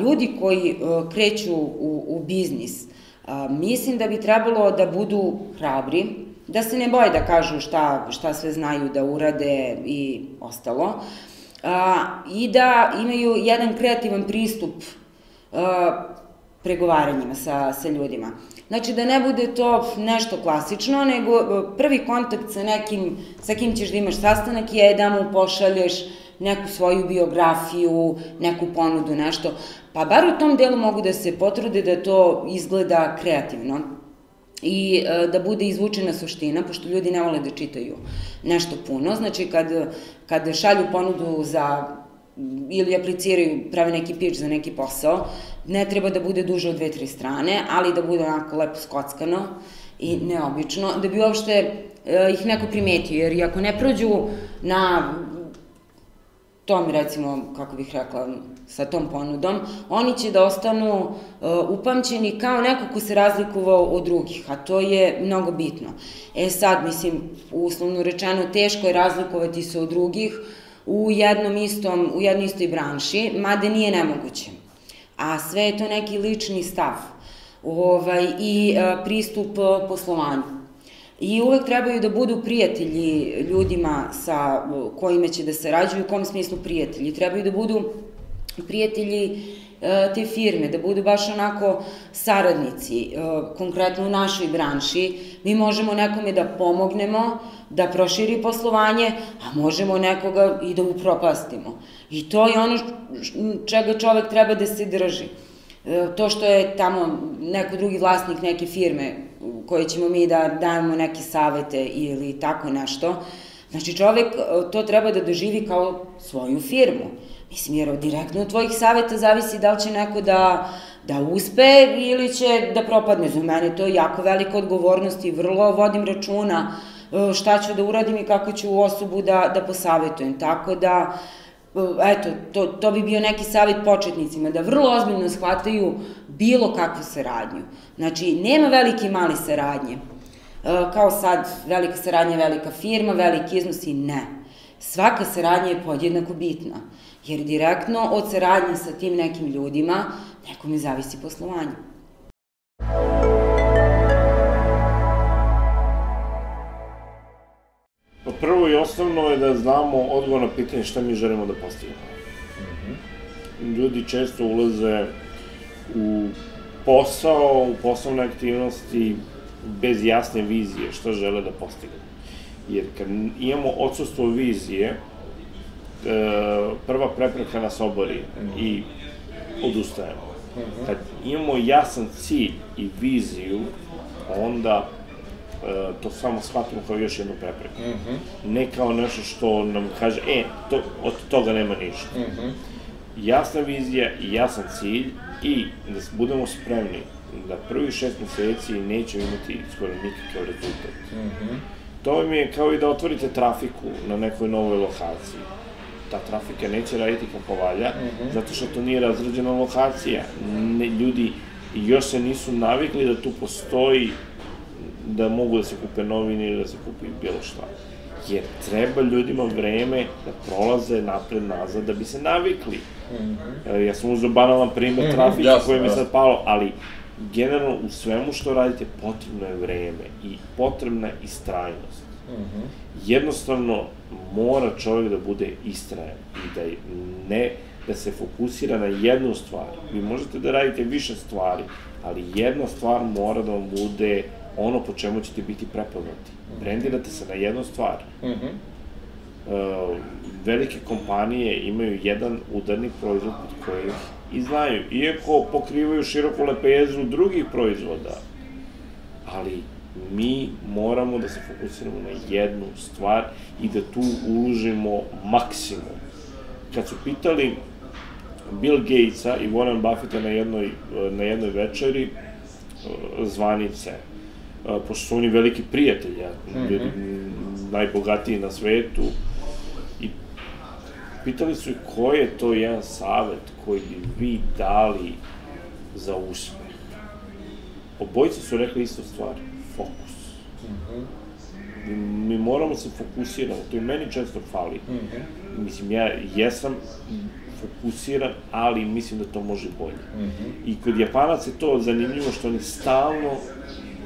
ljudi koji uh, kreću u, u biznis, mislim da bi trebalo da budu hrabri, da se ne boje da kažu šta, šta sve znaju da urade i ostalo, i da imaju jedan kreativan pristup a, pregovaranjima sa, sa ljudima. Znači da ne bude to nešto klasično, nego prvi kontakt sa nekim, sa kim ćeš da imaš sastanak je da mu pošalješ neku svoju biografiju, neku ponudu, nešto. Pa bar u tom delu mogu da se potrude da to izgleda kreativno i e, da bude izvučena suština, pošto ljudi ne vole da čitaju nešto puno. Znači, kad, kad šalju ponudu za ili apliciraju, prave neki pitch za neki posao, ne treba da bude duže od dve, tri strane, ali da bude onako lepo skockano i neobično, da bi uopšte e, ih neko primetio, jer ako ne prođu na tom, recimo, kako bih rekla, sa tom ponudom, oni će da ostanu uh, upamćeni kao neko ko se razlikovao od drugih, a to je mnogo bitno. E sad, mislim, uslovno rečeno, teško je razlikovati se od drugih u jednom istom, u jednoj istoj branši, mada nije nemoguće. A sve je to neki lični stav ovaj, i uh, pristup uh, poslovanju. I uvek trebaju da budu prijatelji ljudima sa kojima će da sarađuju, u kom smislu prijatelji. Trebaju da budu prijatelji e, te firme, da budu baš onako saradnici, e, konkretno u našoj branši, mi možemo nekome da pomognemo, da proširi poslovanje, a možemo nekoga i da upropastimo. I to je ono čega čovek treba da se drži. E, to što je tamo neko drugi vlasnik neke firme koje ćemo mi da dajemo neke savete ili tako nešto, znači čovek to treba da doživi kao svoju firmu. Mislim, jer direktno od tvojih saveta zavisi da li će neko da, da uspe ili će da propadne. Za mene to je jako velika odgovornost i vrlo vodim računa e, šta ću da uradim i kako ću osobu da, da posavetujem. Tako da, eto, to, to bi bio neki savjet početnicima, da vrlo ozbiljno shvataju bilo kakvu saradnju. Znači, nema velike i mali saradnje. E, kao sad, velika saradnja, velika firma, veliki iznosi, ne. Svaka saradnja je podjednako bitna, jer direktno od saradnje sa tim nekim ljudima nekome zavisi poslovanje. Pa prvo i osnovno je da znamo odgovor na pitanje šta mi želimo da postignemo. Mm -hmm. Ljudi često ulaze u posao, u poslovne aktivnosti bez jasne vizije šta žele da postignu. Jer kad imamo odsustvo vizije, prva prepreka nas obori i odustajemo. Mhm. Kad imamo jasan cilj i viziju, onda e, to samo shvatimo kao još jednu prepreku. Mm -hmm. Ne kao nešto što nam kaže, e, to, od toga nema ništa. Mm -hmm. Jasna vizija i jasan cilj i da budemo spremni da prvi šest meseci neće imati skoro nikakav rezultat. Mm -hmm. To mi je kao i da otvorite trafiku na nekoj novoj lokaciji. Ta trafika neće raditi kako valja, mm -hmm. zato što to nije razrađena lokacija. Ne, ljudi još se nisu navikli da tu postoji da mogu da se kupe novine ili da se kupi bilo šta. Jer treba ljudima vreme da prolaze napred-nazad da bi se navikli. Mm -hmm. Ja sam uzao banalan primer mm -hmm, trafika jasno, mi je sad palo, ali generalno u svemu što radite potrebno je vreme i potrebna je istrajnost. Mm -hmm. Jednostavno mora čovjek da bude istrajan i da ne da se fokusira na jednu stvar. Vi možete da radite više stvari, ali jedna stvar mora da vam bude ono po čemu ćete biti prepoznati. Brendirate se na jednu stvar. Mm -hmm. uh, velike kompanije imaju jedan udarni proizvod pod kojih i znaju, iako pokrivaju široku lepezu drugih proizvoda, ali mi moramo da se fokusiramo na jednu stvar i da tu uložimo maksimum. Kad su pitali Bill Gatesa i Warren Buffetta na jednoj, na jednoj večeri uh, zvanice, pošto su oni veliki prijatelji, mm -hmm. najbogatiji na svetu, i pitali su ih ko je to jedan savet koji bi vi dali za uspeh. Obojice su rekli istu stvar, -hmm. Mi moramo se fokusirati, to i meni često fali. Mm -hmm. Mislim, ja jesam fokusiran, ali mislim da to može bolje. Mm -hmm. I kod Japanaca je to zanimljivo što oni stalno,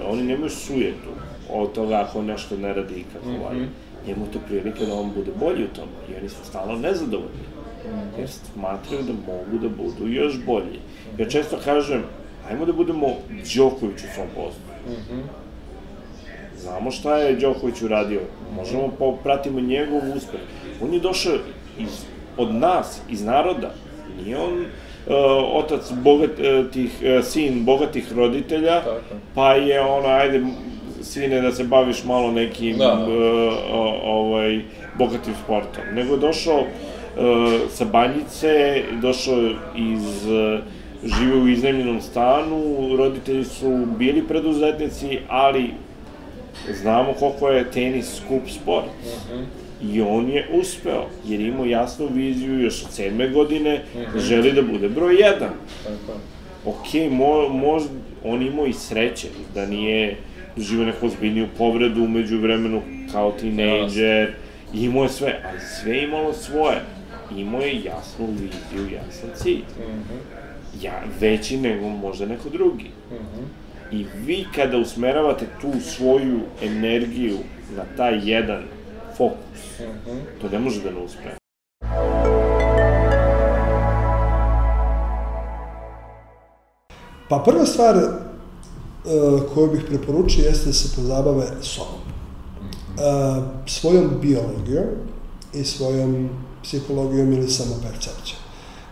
oni nemaju sujetu od toga ako nešto ne radi i kako mm -hmm. valja. Njemu to prilike da on bude bolji u tom i oni su stalno nezadovoljni. Mm -hmm. Jer smatraju da mogu da budu još bolji. Ja često kažem, ajmo da budemo Đoković u svom poslu. Mm -hmm. Znamo šta je Đoković uradio, možemo popratimo njegov uspeh. On je došao iz, od nas, iz naroda, nije on uh, otac bogatih, uh, sin bogatih roditelja, Tako. pa je ono, ajde, sine, da se baviš malo nekim da. uh, ovaj, bogatim sportom. Nego je došao uh, sa banjice, došao iz uh, žive u iznajmljenom stanu, roditelji su bili preduzetnici, ali znamo koliko je tenis skup sport. Uh -huh. I on je uspeo, jer imao jasnu viziju još od sedme godine, uh -huh. želi da bude broj jedan. Tako. Ok, mo, mož, on imao i sreće, da nije doživio neku ozbiljniju povredu umeđu vremenu kao tinejdžer, imao je sve, ali sve imalo svoje. Imao je jasnu viziju, jasan cilj. Uh -huh ja, veći nego možda neko drugi. Uh mhm. I vi kada usmeravate tu svoju energiju na taj jedan fokus, to ne može da ne uspe. Pa prva stvar uh, koju bih preporučio jeste da se pozabave sobom. Uh, svojom biologijom i svojom psihologijom ili samopercepcijom.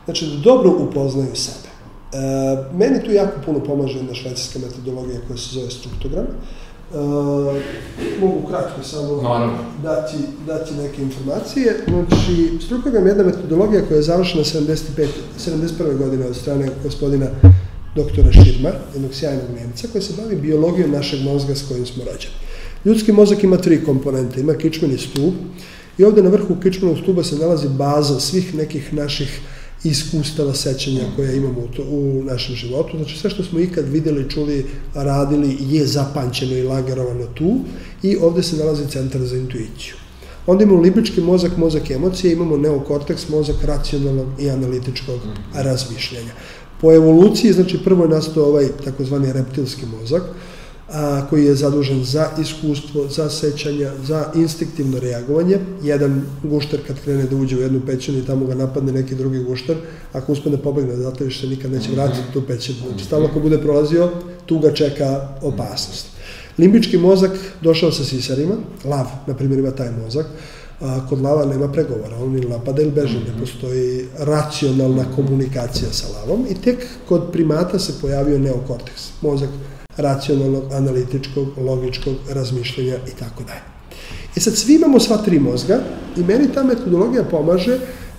Znači da dobro upoznaju sebe. E, meni tu jako puno pomaže jedna švajcarska metodologija koja se zove struktogram. E, mogu kratko samo no, dati, dati neke informacije. Znači, struktogram je jedna metodologija koja je završena 75, 71. godine od strane gospodina doktora Širma, jednog sjajnog Nemca, koji se bavi biologijom našeg mozga s kojim smo rođeni. Ljudski mozak ima tri komponente. Ima kičmeni stub i ovde na vrhu kičmenog stuba se nalazi baza svih nekih naših iskustava sećanja koje imamo u, to, u našem životu. Znači sve što smo ikad videli, čuli, radili je zapančeno i lagerovano tu i ovde se nalazi centar za intuiciju. Onda imamo libički mozak, mozak emocije, imamo neokorteks, mozak racionalnog i analitičkog razmišljanja. Po evoluciji, znači prvo je nastao ovaj takozvani reptilski mozak, a, koji je zadužen za iskustvo, za sećanja, za instinktivno reagovanje. Jedan gušter kad krene da uđe u jednu pećinu i tamo ga napadne neki drugi gušter, ako uspe da pobegne zato više nikad neće vratiti tu pećinu. Znači, stalno ako bude prolazio, tu ga čeka opasnost. Limbički mozak došao sa sisarima, lav, na primjer, ima taj mozak, a, kod lava nema pregovora, on ili napada ili beže, ne postoji racionalna komunikacija sa lavom i tek kod primata se pojavio neokorteks, mozak racionalnog, analitičkog, logičkog razmišljanja i tako dalje. E sad, svi imamo sva tri mozga i meni ta metodologija pomaže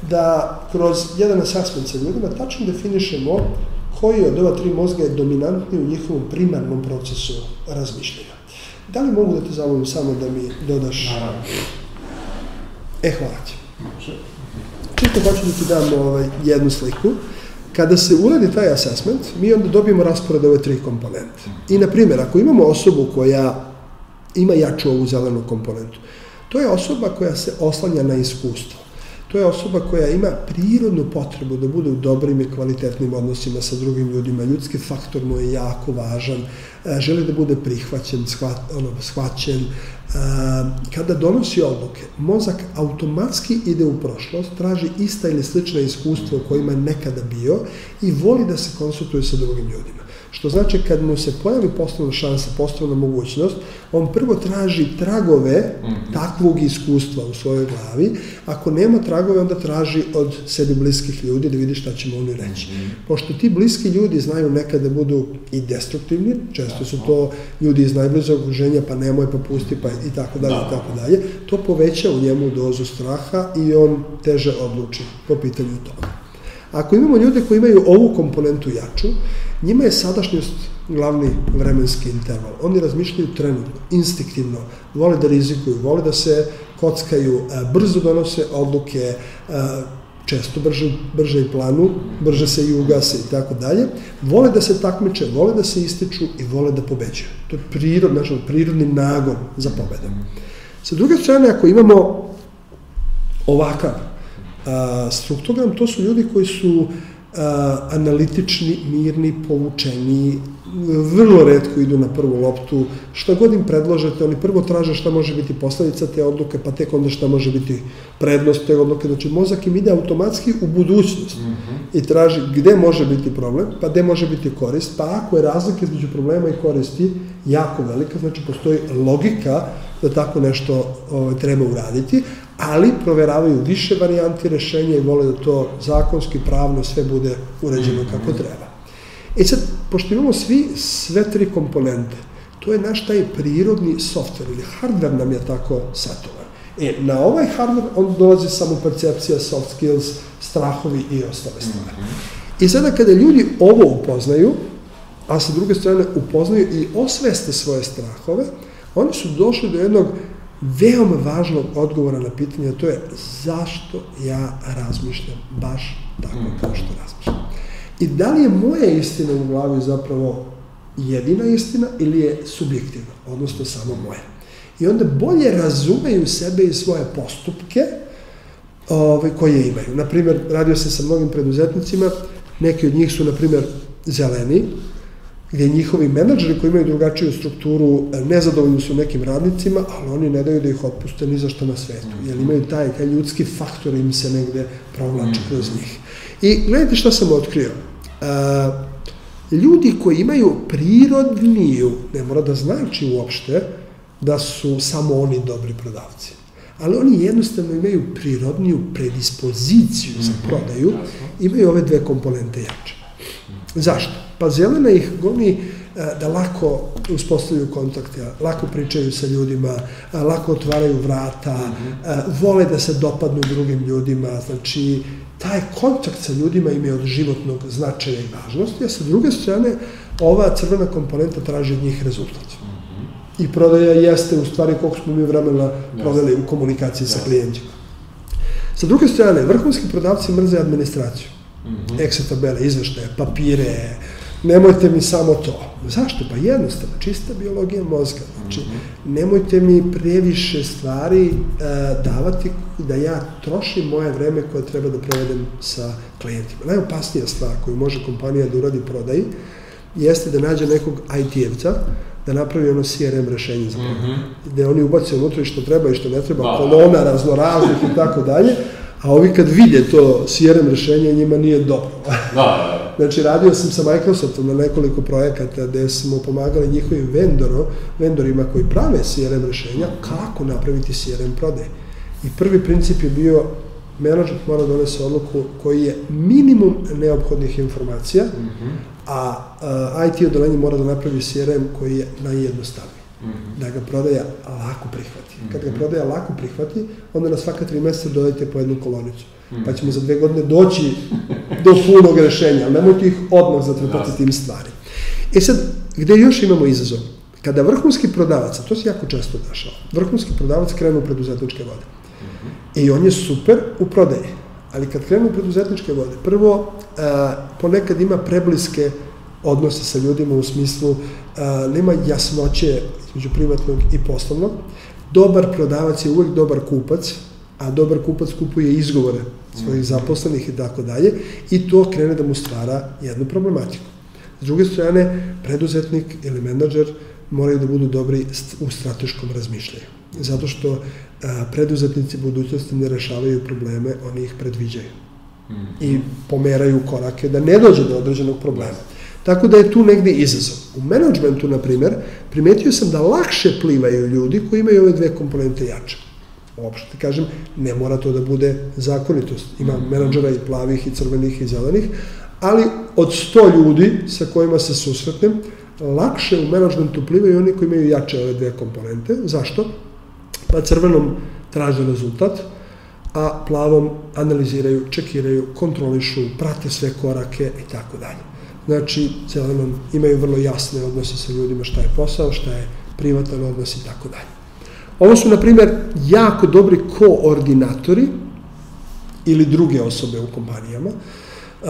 da kroz jedan assessment sa ljudima tačno definišemo koji od ova tri mozga je dominantni u njihovom primarnom procesu razmišljanja. Da li mogu da te zamolim samo da mi dodaš... Naravno. E, hvala ti. Čisto hoću da ti dam ovaj, jednu sliku. Kada se uradi taj assessment, mi onda dobijemo raspored ove tri komponente. I, na primjer, ako imamo osobu koja ima jaču ovu zelenu komponentu, to je osoba koja se oslanja na iskustvo. To je osoba koja ima prirodnu potrebu da bude u dobrim i kvalitetnim odnosima sa drugim ljudima. Ljudski faktor mu je jako važan, e, želi da bude prihvaćen, shvat, ono, shvaćen. E, kada donosi odluke, mozak automatski ide u prošlost, traži ista ili slična iskustva u kojima je nekada bio i voli da se konsultuje sa drugim ljudima. Što znači kad mu se pojavi poslovna šansa, poslovna mogućnost, on prvo traži tragove mm -hmm. takvog iskustva u svojoj glavi. Ako nema tragove, onda traži od sebi bliskih ljudi da vidi šta će mu oni reći. Mm -hmm. Pošto ti bliski ljudi znaju nekada da budu i destruktivni, često su to ljudi iz najbližeg okruženja, pa nemoj, pa pusti, pa i tako dalje, i tako dalje, to poveća u njemu dozu straha i on teže odluči po pitanju toga. Ako imamo ljude koji imaju ovu komponentu jaču, njima je sadašnjost glavni vremenski interval. Oni razmišljaju trenutno, instinktivno, vole da rizikuju, vole da se kockaju, e, brzo donose odluke, e, često brže, brže i planu, brže se i ugase i tako dalje, vole da se takmiče, vole da se ističu i vole da pobeđuju. To je prirod, znači prirodni nagon za pobedom. Sa druge strane, ako imamo ovakav struktogram to su ljudi koji su analitični, mirni, povučeni, vrlo redko idu na prvu loptu, šta god im predložete, oni prvo traže šta može biti posledica te odluke, pa tek onda šta može biti prednost te odluke. Znači, mozak im ide automatski u budućnost mm -hmm. i traži gde može biti problem, pa gde može biti korist, pa ako je razlika između problema i koristi jako velika, znači postoji logika da tako nešto ovaj, treba uraditi, ali proveravaju više varijanti rešenja i vole da to zakonski, pravno, sve bude uređeno kako treba. E sad, pošto imamo svi sve tri komponente, to je naš taj prirodni softver ili hardware nam je tako setovan. E, na ovaj hardware on dolazi samo percepcija, soft skills, strahovi i ostale stvari. I sada kada ljudi ovo upoznaju, a sa druge strane upoznaju i osveste svoje strahove, oni su došli do jednog veoma važnog odgovora na pitanje, a to je zašto ja razmišljam baš tako kao što razmišljam. I da li je moja istina u glavi zapravo jedina istina ili je subjektivna, odnosno samo moja. I onda bolje razumeju sebe i svoje postupke ove, koje imaju. Naprimer, radio se sa mnogim preduzetnicima, neki od njih su, na primer, zeleni, gde njihovi menadžeri koji imaju drugačiju strukturu nezadovoljni su nekim radnicima, ali oni ne daju da ih otpuste ni za što na svetu, jer imaju taj, taj ljudski faktor im se negde provlači kroz njih. I gledajte šta sam otkrio. Uh, ljudi koji imaju prirodniju, ne mora da znači uopšte, da su samo oni dobri prodavci. Ali oni jednostavno imaju prirodniju predispoziciju za mhm. prodaju, imaju ove dve komponente jače. Zašto? Pa zelena ih goni da lako uspostavljaju kontakte, lako pričaju sa ljudima, lako otvaraju vrata, vole da se dopadnu drugim ljudima, znači taj kontakt sa ljudima im je od životnog značaja i važnosti, a sa druge strane ova crvena komponenta traži od njih rezultat. I prodaja jeste u stvari koliko smo mi vremena proveli u komunikaciji sa klijentima. Sa druge strane, vrhunski prodavci mrze administraciju. Mm -hmm. Excel tabele, izveštaje, papire, nemojte mi samo to. Zašto? Pa jednostavno, čista biologija mozga. Znači, mhm. nemojte mi previše stvari uh, davati da ja trošim moje vreme koje treba da provedem sa klijentima. Najopasnija stvar koju može kompanija da uradi prodaji jeste da nađe nekog IT-evca da napravi ono CRM rešenje za prodaju. Mm -hmm. Gde oni ubace unutra i što treba i što ne treba, da. kolona raznoraznih i tako dalje, a ovi kad vide to CRM rešenje, njima nije dobro. Da, da, da. Znači, radio sam sa Microsoftom na nekoliko projekata gde smo pomagali njihovim vendorom, vendorima koji prave CRM rešenja, kako napraviti CRM prodaj. I prvi princip je bio menadžment mora da donese odluku koji je minimum neophodnih informacija, mm -hmm. a, a IT odelenje mora da napravi CRM koji je najjednostavniji. -hmm. da ga prodaja lako prihvati. Kad ga mhm. prodaja lako prihvati, onda na svaka tri meseca dodajte po jednu kolonicu. Mm -hmm. Pa ćemo za dve godine doći do punog rešenja, ali nemojte ih odmah zatrpati tim stvari. E sad, gde još imamo izazov? Kada vrhunski prodavac, a to se jako često dešava, vrhunski prodavac krenu u preduzetničke vode. -hmm. I on je super u prodaji, ali kad krenu u preduzetničke vode, prvo, a, ponekad ima prebliske odnose sa ljudima u smislu a, nema jasnoće između privatnog i poslovnog. Dobar prodavac je uvek dobar kupac, a dobar kupac kupuje izgovore svojih zaposlenih i tako dalje i to krene da mu stvara jednu problematiku. S druge strane, preduzetnik ili menadžer moraju da budu dobri u strateškom razmišljaju. Zato što a, preduzetnici budućnosti ne rešavaju probleme, oni ih predviđaju. I pomeraju korake da ne dođe do određenog problema. Tako da je tu negde izazov. U menadžmentu, na primer, primetio sam da lakše plivaju ljudi koji imaju ove dve komponente jače. Uopšte kažem, ne mora to da bude zakonitost. Ima mhm. menadžera i plavih, i crvenih, i zelenih, ali od 100 ljudi sa kojima se susretnem, lakše u menadžmentu plivaju oni koji imaju jače ove dve komponente. Zašto? Pa crvenom traže rezultat, a plavom analiziraju, čekiraju, kontrolišu, prate sve korake i tako dalje. Znači, zelenom imaju vrlo jasne odnose sa ljudima šta je posao, šta je privatan odnos i tako dalje. Ovo su, na primer, jako dobri koordinatori ili druge osobe u kompanijama. Uh,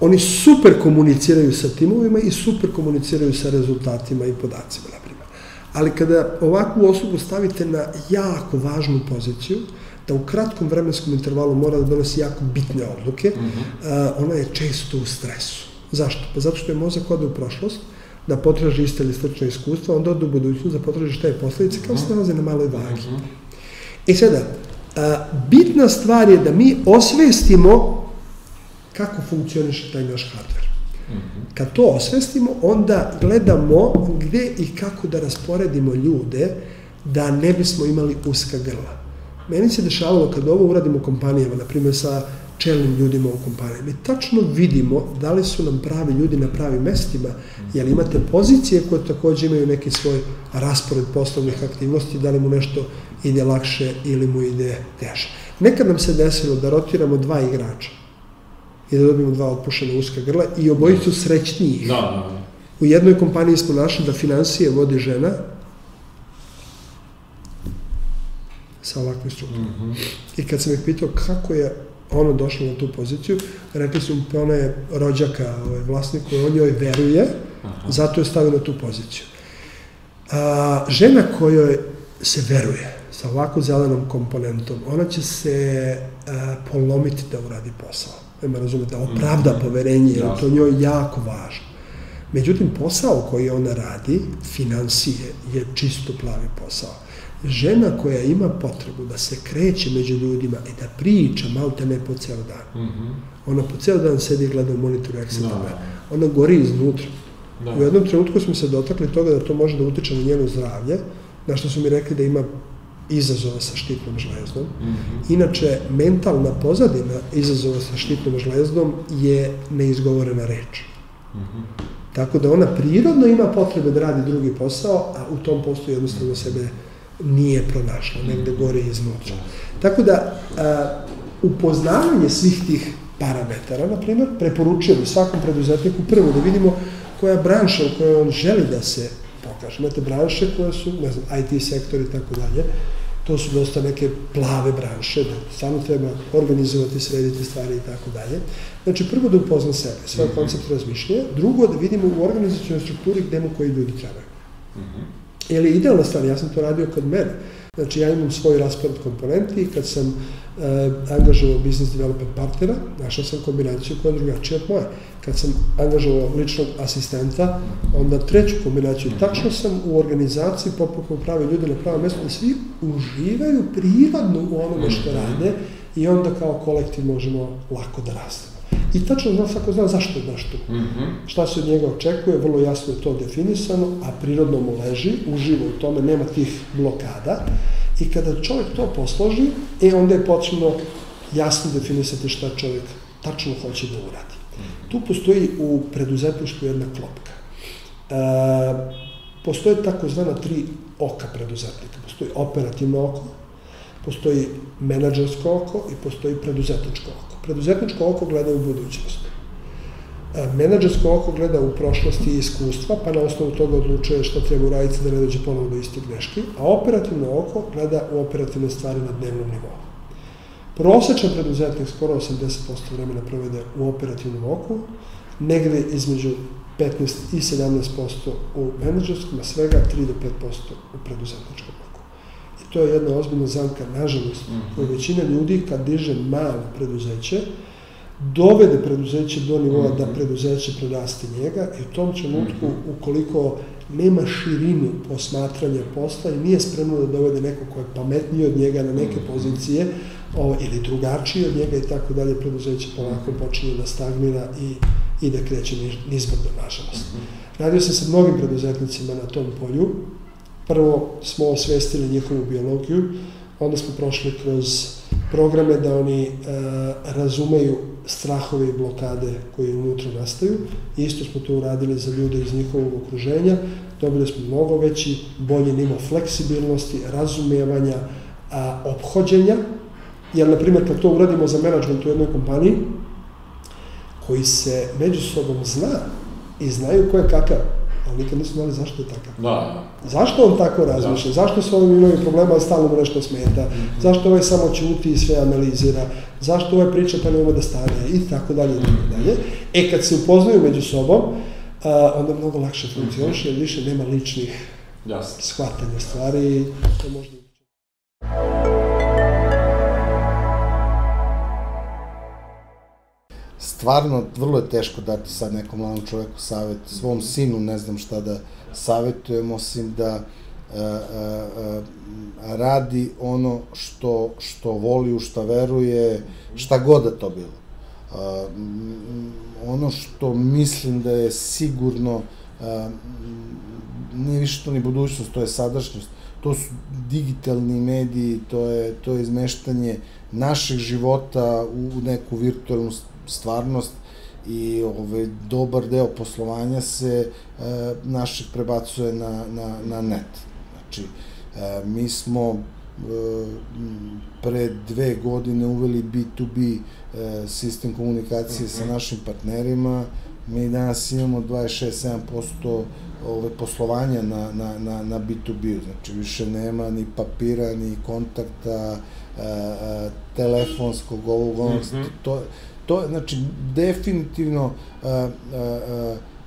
oni super komuniciraju sa timovima i super komuniciraju sa rezultatima i podacima, na primer. Ali kada ovakvu osobu stavite na jako važnu poziciju, da u kratkom vremenskom intervalu mora da donosi jako bitne odluke, mm -hmm. ona je često u stresu. Zašto? Pa zato što je mozak ode u prošlost, da potraži iste ili slične iskustva, onda ode u budućnost da potraži šta je posledice, kao se nalaze na maloj vagi. Mm -hmm. E sada, a, bitna stvar je da mi osvestimo kako funkcioniše taj naš hardware. Kad to osvestimo, onda gledamo gde i kako da rasporedimo ljude da ne bismo imali uska grla. Meni se dešavalo kad ovo uradimo u kompanijama, na primjer sa čelnim ljudima u kompaniji, mi tačno vidimo da li su nam pravi ljudi na pravim mestima, jer imate pozicije koje takođe imaju neki svoj raspored poslovnih aktivnosti, da li mu nešto ide lakše ili mu ide teže. Nekad nam se desilo da rotiramo dva igrača i da dobijemo dva otpušena uska grla i obojicu srećnijih. Da, da, da. U jednoj kompaniji smo našli da financije vodi žena sa ovakvim strukturom. Mm -hmm. I kad sam ih pitao kako je ono došlo na tu poziciju, rekli su mi pa ona je rođaka ovaj, vlasniku, on joj veruje, Aha. zato je stavio na tu poziciju. A, žena kojoj se veruje sa ovako zelenom komponentom, ona će se a, polomiti da uradi posao nema razume, da opravda mm. poverenje, jer to njoj jako važno. Međutim, posao koji ona radi, financije, je čisto plavi posao. Žena koja ima potrebu da se kreće među ljudima i da priča malte ne po ceo dan. Mm -hmm. Ona po ceo dan sedi i gleda u monitoru Excel no. Ona gori iznutra. Da. U jednom trenutku smo se dotakli toga da to može da utiče na njeno zdravlje, na što su mi rekli da ima izazova sa štitnom žlezdom. Mm -hmm. Inače, mentalna pozadina izazova sa štitnom žlezdom je neizgovorena reč. Mm -hmm. Tako da ona prirodno ima potrebe da radi drugi posao, a u tom poslu jednostavno sebe nije pronašla, negde gore iznutra. Tako da, a, upoznavanje svih tih parametara, na primjer, preporučujemo svakom preduzetniku prvo da vidimo koja branša u kojoj on želi da se pokaže. Imate branše koje su, ne znam, IT sektor i tako dalje, to su dosta neke plave branše, da samo treba organizovati, srediti stvari i tako dalje. Znači, prvo da upozna sebe, svoj mm -hmm. koncept razmišljanja, drugo da vidimo u organizacijalnoj strukturi gde mu koji ljudi trebaju. Mm -hmm. Je idealna stvar, ja sam to radio kod mene. Znači, ja imam svoj raspored komponenti i kad sam uh, angažovao business development partnera, našao sam kombinaciju koja je drugačija od moje. Kad sam angažovao ličnog asistenta, onda treću kombinaciju. Tačno sam u organizaciji popukao pravi ljude na pravo mesto, da svi uživaju prirodno u onome što rade i onda kao kolektiv možemo lako da rastemo. I tačno zna, svako zna zašto je baš tu. Mm -hmm. Šta se od njega očekuje, vrlo jasno je to definisano, a prirodno mu leži, uživa u tome, nema tih blokada. I kada čovjek to posloži, e onda je potrebno jasno definisati šta čovjek tačno hoće da uradi. Tu postoji u preduzetništvu jedna klopka. E, postoje takozvana tri oka preduzetnika. Postoji operativno oko, postoji menadžersko oko i postoji preduzetničko oko. Preduzetničko oko gleda u budućnost. E, menadžersko oko gleda u prošlosti i iskustva, pa na osnovu toga odlučuje šta treba uraditi da ne dođe ponovo do istih greški, a operativno oko gleda u operativne stvari na dnevnom nivou. Prosečan preduzetnik skoro 80% vremena provede u operativnom oku, negde između 15 i 17% u menadžerskom, a svega 3 do 5% u preduzetničkom to je jedna ozbiljna zamka, nažalost, -hmm. koju većina ljudi kad diže malo preduzeće, dovede preduzeće do nivoa da mhm. preduzeće preraste njega i u tom trenutku, -hmm. ukoliko nema širinu posmatranja posla i nije spremno da dovede neko ko je pametniji od njega na neke mhm. pozicije, o, ili drugačije od njega i tako dalje, preduzeće polako počinje da stagnira i, i da kreće nizbrdo, nažalost. Radio sam sa mnogim preduzetnicima na tom polju. Prvo smo osvestili njihovu biologiju, onda smo prošli kroz programe da oni e, razumeju strahove i blokade koje unutra nastaju. Isto smo to uradili za ljude iz njihovog okruženja. Dobili smo mnogo veći, bolji nivo fleksibilnosti, razumijevanja, a, obhođenja Jer, na primjer, kad to uradimo za menadžment u jednoj kompaniji, koji se među sobom zna i znaju ko je kakav, ali nikad nisu znali zašto je takav. Da, da. Zašto on tako razmišlja? Da. Zašto s ovim imaju problema, ali stalno mu nešto smeta? Mm -hmm. Zašto ovaj samo ćuti i sve analizira? Zašto ovaj priča pa nema da stane? I tako dalje, i tako dalje. E, kad se upoznaju među sobom, a, onda mnogo lakše funkcioniše, jer više nema ličnih Jasne. shvatanja stvari, to možda stvarno, vrlo je teško dati sad nekom mladom čoveku savet, svom sinu ne znam šta da savetujem, osim da a, a, a, radi ono što, što voli, u šta veruje, šta god da to bilo. A, ono što mislim da je sigurno, a, nije više to ni budućnost, to je sadašnjost, to su digitalni mediji, to je, to je izmeštanje našeg života u neku virtualnu stvarnost i ovaj, dobar deo poslovanja se e, našeg prebacuje na, na, na net. Znači, e, mi smo e, pre dve godine uveli B2B e, sistem komunikacije mm -hmm. sa mhm. našim partnerima, mi danas imamo 26-7% ove, poslovanja na, na, na, na B2B, znači više nema ni papira, ni kontakta, a, a, telefonskog, ovog, onog, mm -hmm. to, to, znači, definitivno a, a,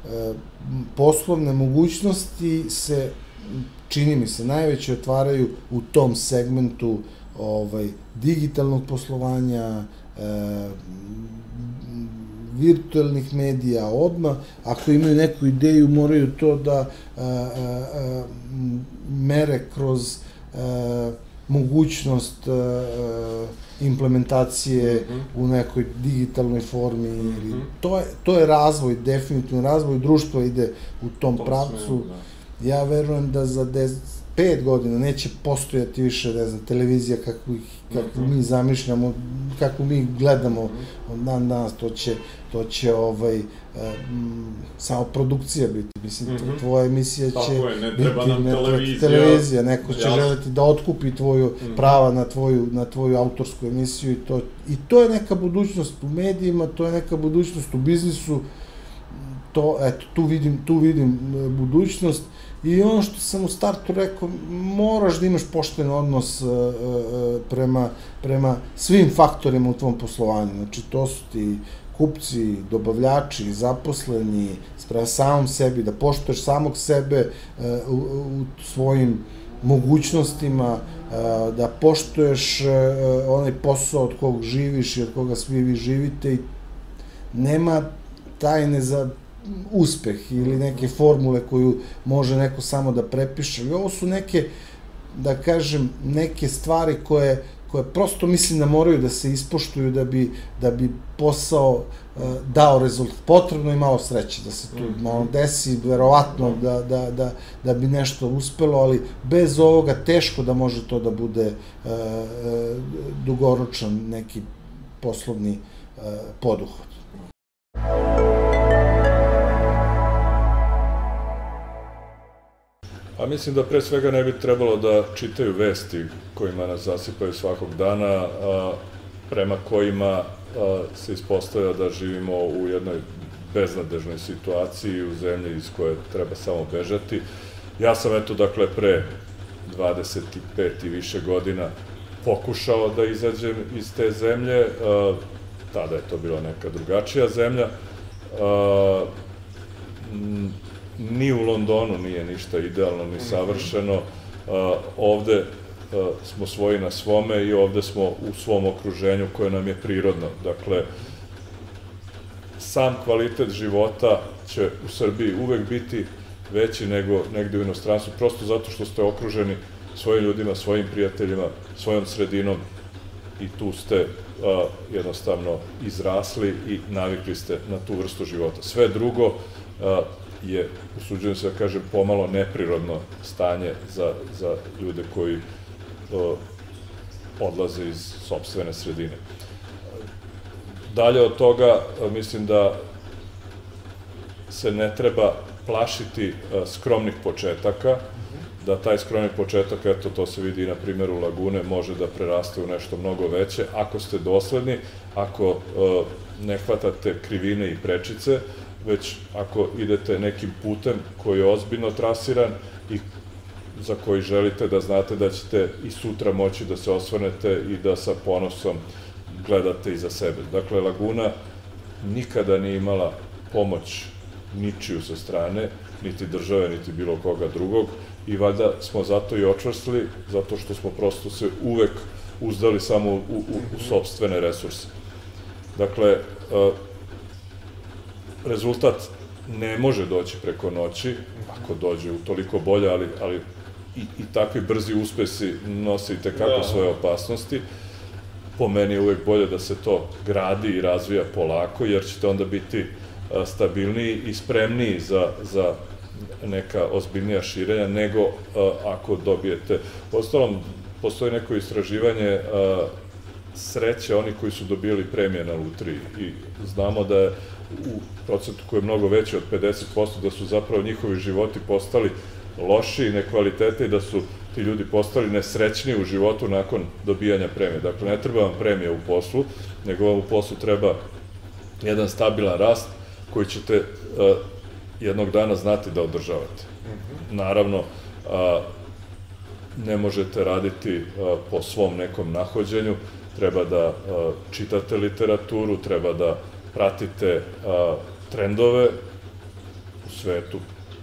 a, poslovne mogućnosti se, čini mi se, najveće otvaraju u tom segmentu ovaj, digitalnog poslovanja, a, virtualnih medija odma, ako imaju neku ideju moraju to da a, a, a, mere kroz a, mogućnost a, implementacije mm -hmm. u nekoj digitalnoj formi mm -hmm. ili to je to je razvoj definitivno razvoj društva ide u tom to pravcu. Da. Ja verujem da za 10 pet godina neće postojati više, ne znam, televizija kakvu, kakvu mm -hmm. mi zamišljamo, kakvu mi gledamo od dan danas, to će, to će ovaj, um, samo produkcija biti, mislim, mm -hmm. tvoja emisija će Tako je, ne treba biti nam televizija, televizija, neko će želeti da otkupi tvoju mm -hmm. prava na tvoju, na tvoju autorsku emisiju i to, i to je neka budućnost u medijima, to je neka budućnost u biznisu, to, eto, tu vidim, tu vidim e, budućnost, I ono što sam u startu rekao, moraš da imaš pošten odnos uh, uh, prema, prema svim faktorima u tvom poslovanju. Znači, to su ti kupci, dobavljači, zaposleni, sprema samom sebi, da poštuješ samog sebe uh, u, u svojim mogućnostima, uh, da poštuješ uh, onaj posao od kog živiš i od koga svi vi živite i nema tajne za uspeh ili neke formule koju može neko samo da prepiše. Ali ovo su neke, da kažem, neke stvari koje koje prosto mislim da moraju da se ispoštuju da bi, da bi posao uh, dao rezultat. Potrebno je malo sreće da se tu mhm. malo desi, verovatno da, da, da, da bi nešto uspelo, ali bez ovoga teško da može to da bude uh, dugoročan neki poslovni uh, poduhod. A mislim da pre svega ne bi trebalo da čitaju vesti kojima nas zasipaju svakog dana, a, prema kojima a, se ispostavlja da živimo u jednoj beznadežnoj situaciji u zemlji iz koje treba samo bežati. Ja sam eto dakle pre 25 i više godina pokušao da izađem iz te zemlje, a, tada je to bila neka drugačija zemlja, a, ni u Londonu nije ništa idealno ni savršeno. Ovde smo svoji na svome i ovde smo u svom okruženju koje nam je prirodno. Dakle, sam kvalitet života će u Srbiji uvek biti veći nego negde u inostranstvu, prosto zato što ste okruženi svojim ljudima, svojim prijateljima, svojom sredinom i tu ste a, jednostavno izrasli i navikli ste na tu vrstu života. Sve drugo a, je, usuđujem se da kažem, pomalo neprirodno stanje za, za ljude koji odlaze iz sobstvene sredine. Dalje od toga, mislim da se ne treba plašiti skromnih početaka, da taj skromni početak, eto to se vidi na primjeru Lagune, može da preraste u nešto mnogo veće, ako ste dosledni, ako ne hvatate krivine i prečice, već ako idete nekim putem koji je ozbiljno trasiran i za koji želite da znate da ćete i sutra moći da se osvrnete i da sa ponosom gledate iza sebe. Dakle, Laguna nikada nije imala pomoć ničiju sa strane, niti države, niti bilo koga drugog i valjda smo zato i očvrstili, zato što smo prosto se uvek uzdali samo u, u, u sobstvene resurse. Dakle, rezultat ne može doći preko noći, ako dođe u toliko bolje, ali, ali i, i takvi brzi uspesi nose i tekako da. svoje opasnosti. Po meni je uvek bolje da se to gradi i razvija polako, jer ćete onda biti stabilniji i spremniji za, za neka ozbiljnija širenja, nego ako dobijete... Ostalom, postoji neko istraživanje sreće oni koji su dobili premije na Lutriji i znamo da je u procentu koji je mnogo veći od 50%, da su zapravo njihovi životi postali loši i nekvalitete i da su ti ljudi postali nesrećni u životu nakon dobijanja premije. Dakle, ne treba vam premija u poslu, nego vam u poslu treba jedan stabilan rast koji ćete uh, jednog dana znati da održavate. Mhm. Naravno, uh, ne možete raditi uh, po svom nekom nahođenju, treba da uh, čitate literaturu, treba da pratite uh, trendove u svetu,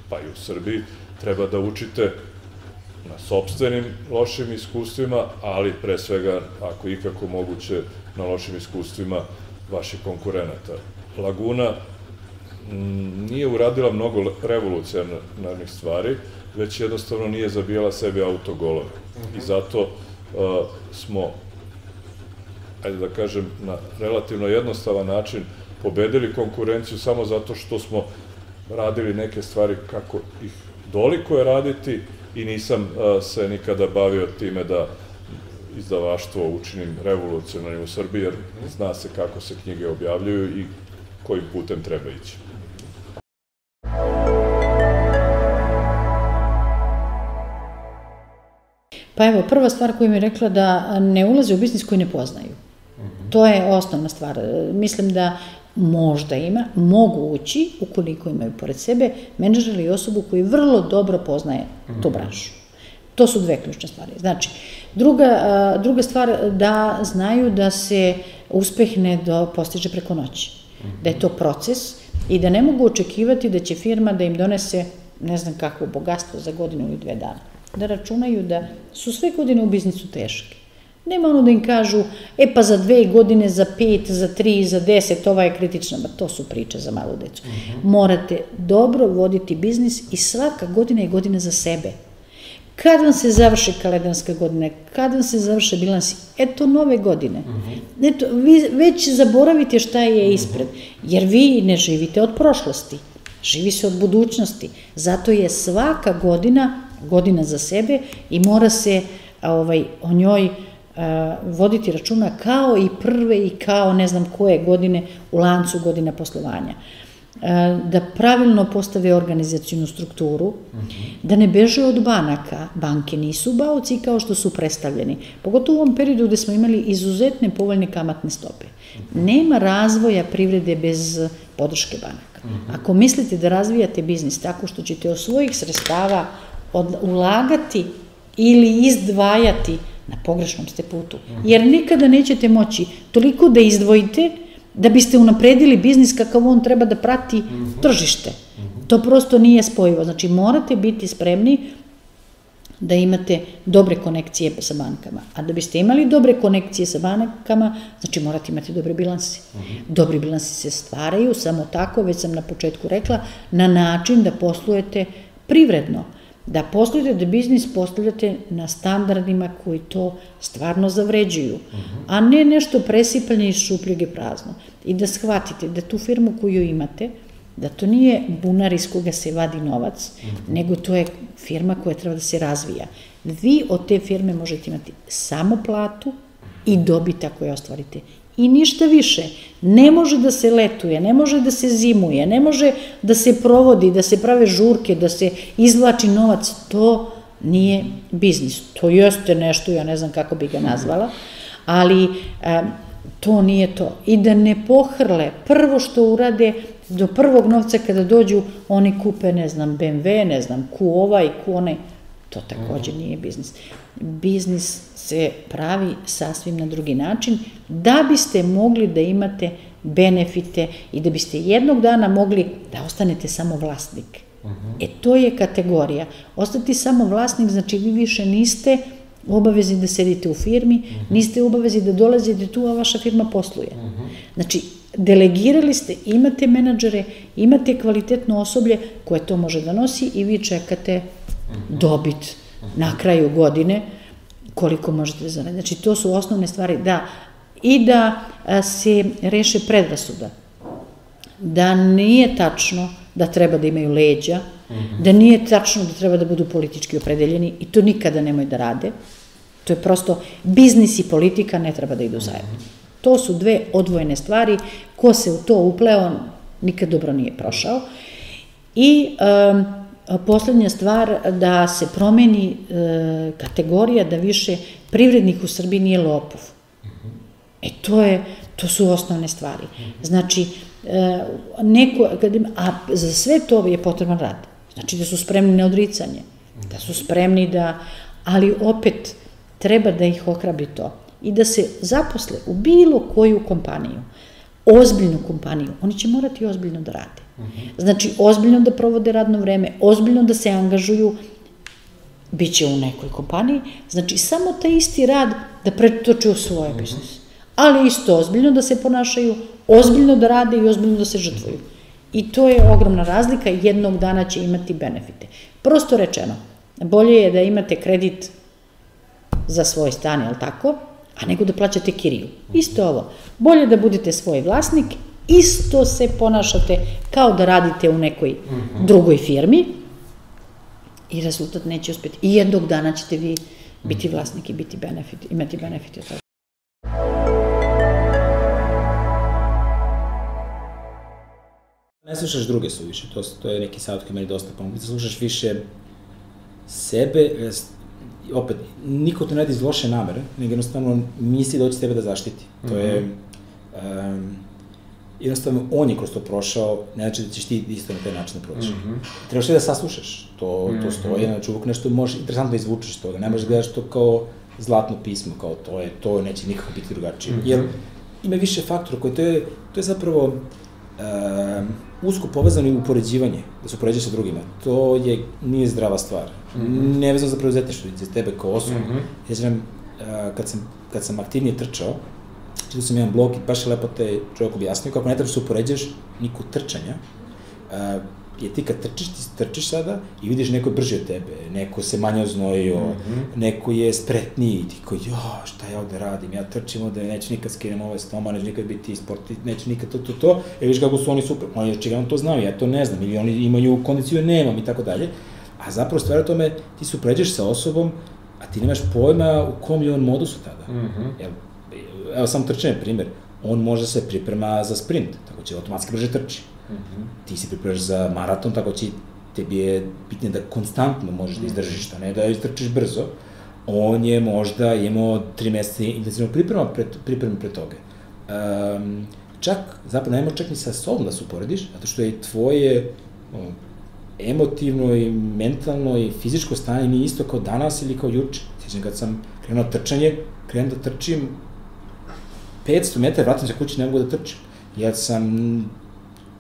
pa i u Srbiji, treba da učite na sobstvenim lošim iskustvima, ali pre svega, ako ikako moguće, na lošim iskustvima vaših konkurenata. Laguna nije uradila mnogo revolucionarnih stvari, već jednostavno nije zabijala sebi autogolove. I zato uh, smo, ajde da kažem, na relativno jednostavan način pobedili konkurenciju samo zato što smo radili neke stvari kako ih doliko je raditi i nisam uh, se nikada bavio time da izdavaštvo učinim revolucionarnim u Srbiji, jer zna se kako se knjige objavljuju i kojim putem treba ići. Pa evo, prva stvar koju mi je rekla da ne ulaze u biznis koji ne poznaju. To je osnovna stvar. Mislim da možda ima, mogu ući ukoliko imaju pored sebe menadžer ili osobu koji vrlo dobro poznaje tu branšu. To su dve ključne stvari. Znači, druga, druga stvar da znaju da se uspeh ne do, postiže preko noći. Da je to proces i da ne mogu očekivati da će firma da im donese ne znam kakvo bogatstvo za godinu ili dve dana da računaju da su sve godine u biznisu teške. Nema ono da im kažu, e pa za dve godine, za pet, za tri, za deset, ova je kritična, ba to su priče za malu decu. Uh mhm. -huh. Morate dobro voditi biznis i svaka godina je godina za sebe. Kad vam se završi kalendarska godina, kad vam se završe bilansi, eto nove godine. Uh mhm. -huh. Eto, vi već zaboravite šta je mhm. ispred, jer vi ne živite od prošlosti, živi se od budućnosti. Zato je svaka godina godina za sebe i mora se ovaj, o njoj voditi računa kao i prve i kao ne znam koje godine u lancu godina poslovanja. da pravilno postave organizacijnu strukturu, da ne beže od banaka. Banke nisu baoci kao što su predstavljeni. Pogotovo u ovom periodu gde smo imali izuzetne povoljne kamatne stope. Nema razvoja privrede bez podrške banaka. Ako mislite da razvijate biznis tako što ćete od svojih sredstava ulagati ili izdvajati na pogrešnom ste putu. Jer nikada nećete moći toliko da izdvojite da biste unapredili biznis kakav on treba da prati tržište. To prosto nije spojivo. Znači morate biti spremni da imate dobre konekcije sa bankama. A da biste imali dobre konekcije sa bankama, znači morate imati dobre bilanse. Dobri bilansi se stvaraju samo tako, već sam na početku rekla, na način da poslujete privredno da postavljate da biznis postavljate na standardima koji to stvarno zavređuju, uh -huh. a ne nešto presipanje iz šupljege prazno. I da shvatite da tu firmu koju imate, da to nije bunar iz koga se vadi novac, uh -huh. nego to je firma koja treba da se razvija. Vi od te firme možete imati samo platu i dobit ako je ostvarite i ništa više. Ne može da se letuje, ne može da se zimuje, ne može da se provodi, da se prave žurke, da se izvlači novac, to nije biznis. To jeste nešto, ja ne znam kako bi ga nazvala, ali to nije to. I da ne pohrle, prvo što urade, do prvog novca kada dođu, oni kupe, ne znam, BMW, ne znam, ku ovaj, ku onaj, to takođe nije biznis. Biznis se pravi sasvim na drugi način, da biste mogli da imate benefite i da biste jednog dana mogli da ostanete samo vlasnik. Uh -huh. E to je kategorija. Ostati samo vlasnik znači vi više niste u obavezi da sedite u firmi, uh -huh. niste u obavezi da dolazite tu, a vaša firma posluje. Uh -huh. Znači, delegirali ste, imate menadžere, imate kvalitetno osoblje koje to može da nosi i vi čekate dobit na kraju godine koliko možete da zaraditi. Znači, to su osnovne stvari, da, i da se reše predrasuda, da nije tačno da treba da imaju leđa, mm -hmm. da nije tačno da treba da budu politički opredeljeni i to nikada nemoj da rade. To je prosto, biznis i politika ne treba da idu zajedno. To su dve odvojene stvari, ko se u to upleo, nikad dobro nije prošao. I um, poslednja stvar, da se promeni e, kategorija da više privrednik u Srbiji nije lopov. E to je, to su osnovne stvari. Znači, e, neko, a za sve to je potreban rad. Znači da su spremni na odricanje, da su spremni da, ali opet treba da ih okrabri to i da se zaposle u bilo koju kompaniju, ozbiljnu kompaniju, oni će morati ozbiljno da rade. Znači, ozbiljno da provode radno vreme, ozbiljno da se angažuju, bit će u nekoj kompaniji, znači samo taj isti rad da pretoče u svoje biznis. Ali isto ozbiljno da se ponašaju, ozbiljno da rade i ozbiljno da se žrtvuju. I to je ogromna razlika i jednog dana će imati benefite. Prosto rečeno, bolje je da imate kredit za svoj stan, jel tako, a nego da plaćate kiriju. Isto ovo. Bolje da budete svoj vlasnik, isto se ponašate kao da radite u nekoj drugoj firmi i rezultat neće uspeti. I jednog dana ćete vi biti vlasnik i biti benefit, imati benefit od toga. Ne slušaš druge suviše, to, to je neki savjet koji meni dosta pomogu. Da slušaš više sebe, opet, niko to ne radi iz loše namere, nego jednostavno misli da hoće tebe da zaštiti. To je, um, jednostavno, on je kroz to prošao, ne znači da ćeš ti isto na taj način da prođeš. Mm -hmm. Trebaš da saslušaš, to, mm -hmm. to stoji, znači uvijek nešto može interesantno da izvučeš toga, ne možeš da gledaš to kao zlatno pismo, kao to je, to neće nikako biti drugačije. Mm -hmm. Jer ima više faktora koji to je, to je zapravo um, usko povezano i upoređivanje, da se upoređuje sa drugima. To je, nije zdrava stvar. Mm -hmm. Nevezano za preuzetništvo, za tebe kao osobu. Mm -hmm. Ja znam, uh, kad sam, kad sam aktivnije trčao, čitao sam jedan blog i baš je lepo te čovjek objasnio kako ne treba da se upoređaš niko trčanja, uh, je ti kad trčiš, ti trčiš sada i vidiš neko je brži od tebe, neko se manje oznojio, mm -hmm. neko je spretniji, i ti ko, jo, šta ja ovde radim, ja trčim ovde, neću nikad skinem ovaj stoma, neću nikad biti sporti, neću nikad to, to, to, i vidiš kako su oni super, oni očigledno to znaju, ja to ne znam, ili oni imaju kondiciju, nemam i tako dalje, a zapravo stvar tome, ti se upređeš sa osobom, a ti nemaš pojma u kom je on modusu tada. Mm -hmm. Evo, evo samo trčanje, primer, on može se priprema za sprint, tako će automatski brže trči. Mm -hmm. Ti se pripremaš za maraton, tako će tebi je bitno da konstantno možeš da izdržiš, a ne da istrčiš brzo. On je možda imao tri meseca intenzivno priprema pred, priprema pre toga. Um, čak, zapravo, nema čak ni sa sobom da se uporediš, zato što je tvoje um, emotivno i mentalno i fizičko stanje nije isto kao danas ili kao juče. Sjećam kad sam krenuo trčanje, krenuo da trčim 500 metara, vratim se kući, ne mogu da trčim. Ja sam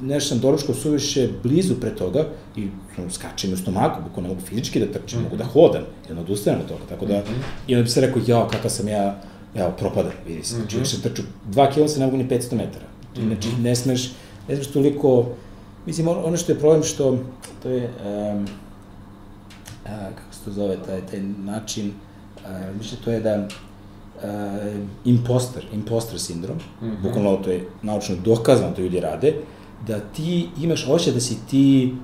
nešto sam doručkao suviše blizu pre toga i um, skačem u stomaku, bukvalno ne mogu fizički da trčim, mm -hmm. mogu da hodam, jedno odustajem od toga, tako da, mm -hmm. i onda bi se rekao, jao, kakav sam ja, evo, propadam, vidi se, znači, mm -hmm. sam trču 2 km, ne mogu ni 500 metara, znači, mm -hmm. ne smeš, ne smeš toliko, mislim, ono što je problem što, to je, um, a, kako se to zove, taj, taj način, a, mislim, to je da, uh, imposter, imposter sindrom, mm -hmm. bukvalno to je naučno dokazano da ljudi rade, da ti imaš osjećaj da si ti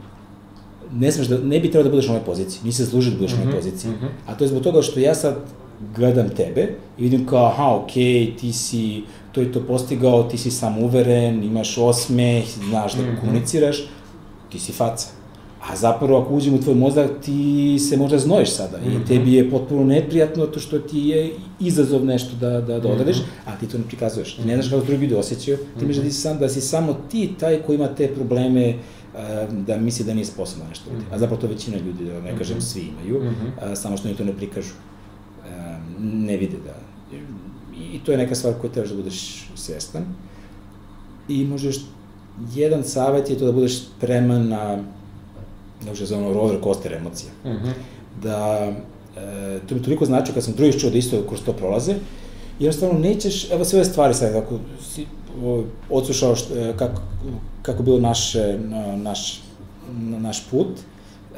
ne smeš da, ne bi trebao da budeš na ovoj poziciji, nisi zaslužio da budeš mm -hmm, na ovoj mhm, poziciji. Mm -hmm. A to je zbog toga što ja sad gledam tebe i vidim kao, aha, okej, okay, ti si to i to postigao, ti si sam uveren, imaš osmeh, znaš da mm -hmm. komuniciraš, ti si faca. A zapravo ako uđem u tvoj mozak, ti se možda znojiš sada i mhm. tebi je potpuno neprijatno to što ti je izazov nešto da, da, da odradeš, mm -hmm. a ti to ne prikazuješ. Ti ne znaš kako drugi ljudi osjećaju, ti misliš da, si sam, da si samo ti taj koji ima te probleme da misli da nije sposobno nešto. A zapravo to većina ljudi, da ne kažem svi imaju, -hmm. samo što oni to ne prikažu. Ne vide da... I to je neka stvar koju trebaš da budeš svestan. I možeš, jedan savet je to da budeš spreman na kako se zove, roller coaster emocija. Mm -hmm. Da, e, to mi toliko znači kad sam drugi čuo da isto kroz to prolaze, jednostavno nećeš, evo sve ove stvari sad, ako si o, odslušao što, e, kako, kako bilo naše, na, naš, na, naš put,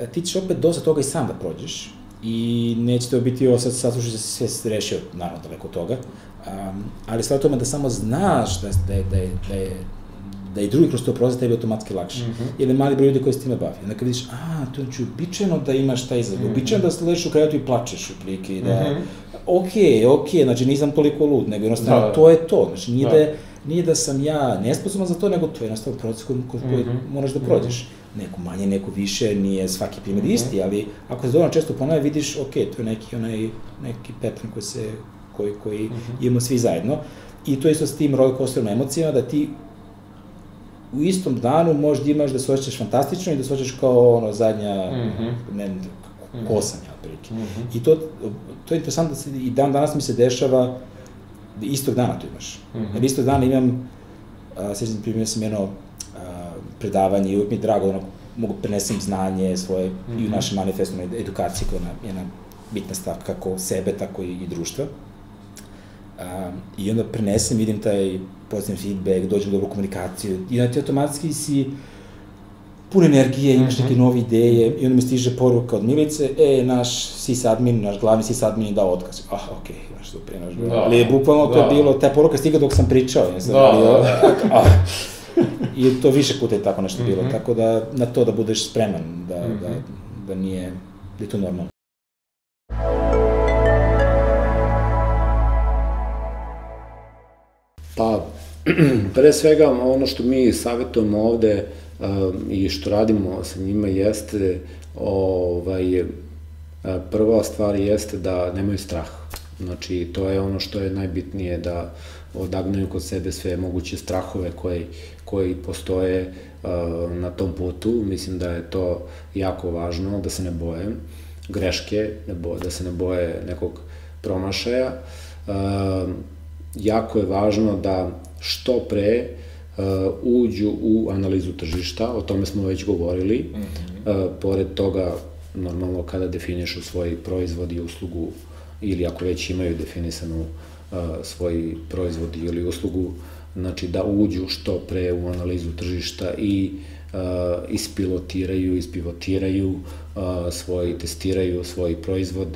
e, ti ćeš opet dosta toga i sam da prođeš i neće to biti ovo sad saslušaj da si sve rešio, naravno daleko od toga, um, ali stvar tome da samo znaš da, da, je, da, je, da je da i drugi kroz to prolaze, tebi automatski lakše. Mm -hmm. Ili mali broj ljudi koji se time bavi. Onda kad vidiš, a, to je znači uobičajeno da imaš taj izgled, mm -hmm. uobičajeno da ležiš u krevetu i plačeš u plike, da, mm -hmm. ok, ok, znači nisam toliko lud, nego jednostavno da, to je to, znači nije da, da nije da sam ja nesposoban za to, nego to je jednostavno proces koji, koji mm -hmm. moraš da prođeš. Mm -hmm. Neko manje, neko više, nije svaki primjer mm -hmm. isti, ali ako se dovoljno često ponavlja, vidiš, ok, to je neki, onaj, neki pattern koji se, koji, koji mm -hmm. imamo svi zajedno. I to je isto s tim roller coasterom emocijama, da ti u istom danu možda imaš da se osjećaš fantastično i da se osjećaš kao ono zadnja, mm -hmm. ne, kosanja, otprilike. Mm -hmm. I to, to je interesantno da se, i dan danas mi se dešava da istog dana to imaš. Mm -hmm. Jer istog dana imam, a, sećam primjer sam jedno a, predavanje i uvijek mi je drago da ono, mogu da prenesem znanje svoje mm -hmm. i u mhm. našem manifestu edukaciji koja je jedna bitna stav kako sebe, tako i, i društva. Um, I onda prenesem, vidim taj pozitivni feedback, dođem u dobru komunikaciju i onda ti automatski si pun energije, imaš mm -hmm. neke nove ideje i onda mi stiže poruka od Milice, e, naš sysadmin, naš glavni sysadmin je dao otkaz. Ah, okej, okay, znaš, super, znaš, da. ali bukvalno da. to je bilo, ta poruka stiga dok sam pričao, ja sam da, bio, da, da. ah, I to više puta je tako nešto mm -hmm. bilo, mhm. tako da na to da budeš spreman, da, mm -hmm. da, da nije, da je to normalno. pre svega ono što mi savjetujemo ovde um, i što radimo sa njima jeste ovaj, prva stvar jeste da nemaju strah. Znači, to je ono što je najbitnije, da odagnaju kod sebe sve moguće strahove koji, koji postoje na tom putu. Mislim da je to jako važno, da se ne boje greške, boje, da se ne boje nekog promašaja. Jako je važno da što pre uh, uđu u analizu tržišta, o tome smo već govorili. Mm -hmm. pored toga, normalno kada definišu svoj proizvod i uslugu, ili ako već imaju definisanu uh, svoj proizvod ili uslugu, znači da uđu što pre u analizu tržišta i uh, ispilotiraju, ispivotiraju uh, svoj, testiraju svoj proizvod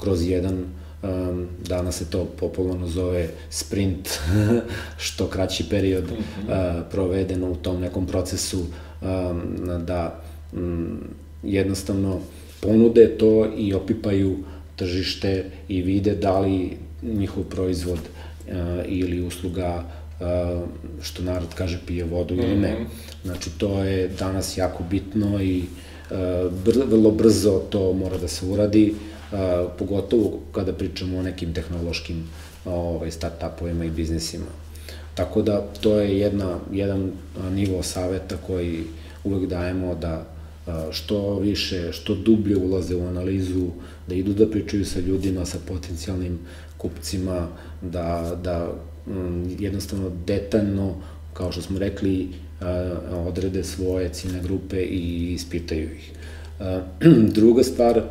kroz jedan um, danas se to popularno zove sprint, što kraći period mm -hmm. uh, provedeno u tom nekom procesu um, da um, jednostavno ponude to i opipaju tržište i vide da li njihov proizvod uh, ili usluga uh, što narod kaže pije vodu mm -hmm. ili ne. Mhm. Znači to je danas jako bitno i uh, br vrlo brzo to mora da se uradi. Uh, pogotovo kada pričamo o nekim tehnološkim ovaj, start-upovima i biznisima. Tako da to je jedna, jedan nivo saveta koji uvek dajemo da što više, što dublje ulaze u analizu, da idu da pričaju sa ljudima, sa potencijalnim kupcima, da, da jednostavno detaljno, kao što smo rekli, odrede svoje ciljne grupe i ispitaju ih. Druga stvar,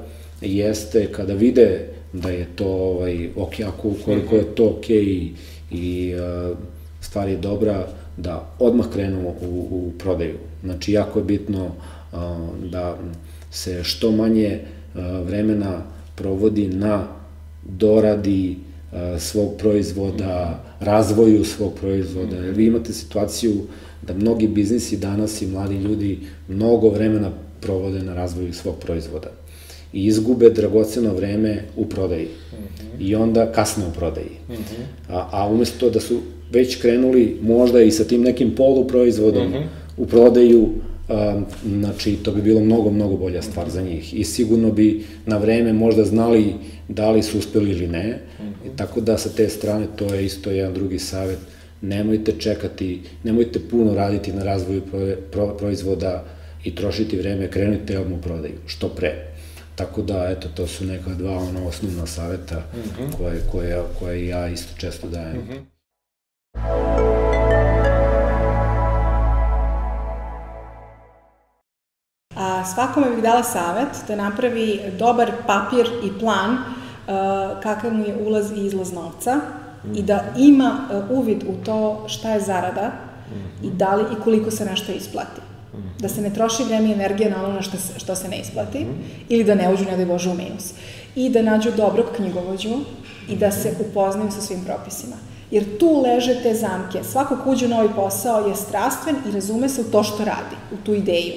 jeste kada vide da je to ovaj, ok, ako koliko je to ok i, i uh, stvar je dobra, da odmah krenu u, u prodaju. Znači, jako je bitno uh, da se što manje uh, vremena provodi na doradi uh, svog proizvoda, razvoju svog proizvoda. Jer vi imate situaciju da mnogi biznisi danas i mladi ljudi mnogo vremena provode na razvoju svog proizvoda i izgube dragoceno vreme u prodaji. Mm -hmm. I onda kasne u prodaji. Mm -hmm. a, a umesto da su već krenuli možda i sa tim nekim poluproizvodom mm -hmm. u prodaju, a, znači to bi bilo mnogo, mnogo bolja stvar za njih. I sigurno bi na vreme možda znali da li su uspeli ili ne. Mm -hmm. I tako da sa te strane to je isto jedan drugi savet. Nemojte čekati, nemojte puno raditi na razvoju proizvoda i trošiti vreme, krenite odmah u prodaju, što pre. Tako da, eto, to su neka dva ono, osnovna saveta mm -hmm. koje, koje, koje ja isto često dajem. Mm -hmm. A, svakome bih dala savet da napravi dobar papir i plan uh, kakav mu je ulaz i izlaz novca i da ima uh, uvid u to šta je zarada i da li i koliko se nešto isplati. Da se ne troši vreme i energija na ono što se, što se ne isplati ili da ne uđu, ne daj Bože, u minus. I da nađu dobrog knjigovođu i da se upoznaju sa svim propisima. Jer tu leže te zamke. Svako ko uđe u novi posao je strastven i razume se u to što radi, u tu ideju.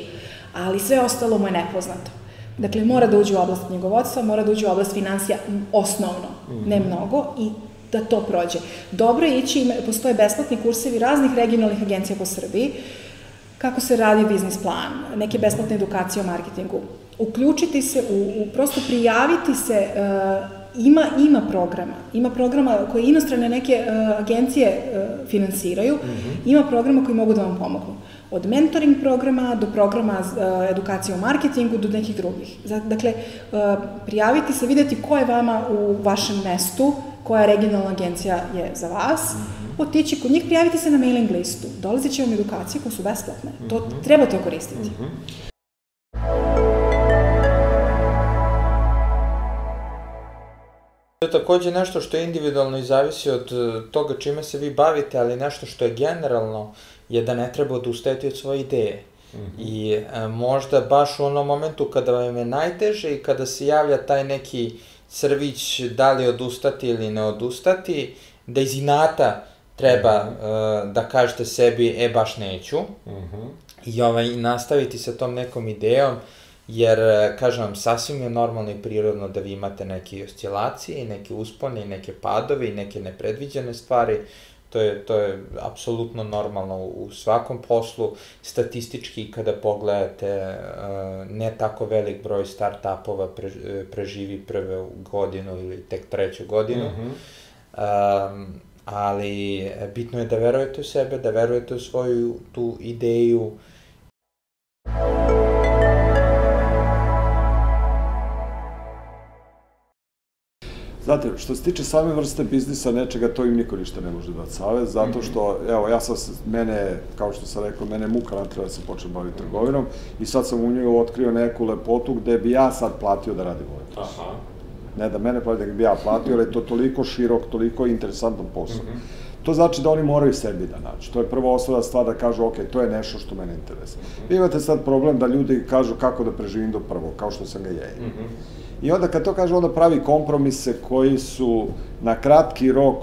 Ali sve ostalo mu je nepoznato. Dakle, mora da uđe u oblast knjigovodstva, mora da uđe u oblast financija osnovno, ne mnogo, i da to prođe. Dobro je ići, postoje besplatni kursevi raznih regionalnih agencija po Srbiji, kako se radi biznis plan, neke besplatne edukacije o marketingu. Uključiti se, u, u prosto prijaviti se, uh, ima, ima programa, ima programa koje inostrane neke uh, agencije uh, finansiraju, ima programa koji mogu da vam pomognu. Od mentoring programa do programa uh, edukacije o marketingu do nekih drugih. Dakle, uh, prijaviti se, videti ko je vama u vašem mestu, koja regionalna agencija je za vas, otići kod njih, prijaviti se na mailing listu. Dolazit će vam edukacije koje su besplatne. To, treba to koristiti. To je takođe nešto što je individualno i zavisi od e, toga čime se vi bavite, ali nešto što je generalno je da ne treba odustajati od svoje ideje. I e, možda baš u onom momentu kada vam je najteže i kada se javlja taj neki crvić da li odustati ili ne odustati, da iz inata treba e, da kažete sebi, e baš neću, i ovaj, nastaviti sa tom nekom idejom, jer, e, kažem vam, sasvim je normalno i prirodno da vi imate neke oscilacije i neke uspone i neke padove i neke nepredviđene stvari, to je, to je apsolutno normalno u svakom poslu, statistički kada pogledate, e, ne tako velik broj start-upova pre, preživi prve godinu ili tek treću godinu, Um, ali e, bitno je da verujete u sebe, da verujete u svoju tu ideju. Znate, što se tiče same vrste biznisa, nečega, to im niko ništa ne može dati savjet, zato što, evo, ja sam, mene, kao što sam rekao, mene muka natrela da se počnem baviti trgovinom i sad sam u njoj otkrio neku lepotu gde bi ja sad platio da radim ovaj posao. Ne da mene plati, da bi ja platio, ali je to toliko širok, toliko interesantan posao. To znači da oni moraju sebi da nađu. To je prva osnovna stvar da kažu, ok, to je nešto što mene interesuje. Vi imate sad problem da ljudi kažu kako da preživim do prvog, kao što sam ga ja imao. I onda kad to kaže, onda pravi kompromise koji su na kratki rok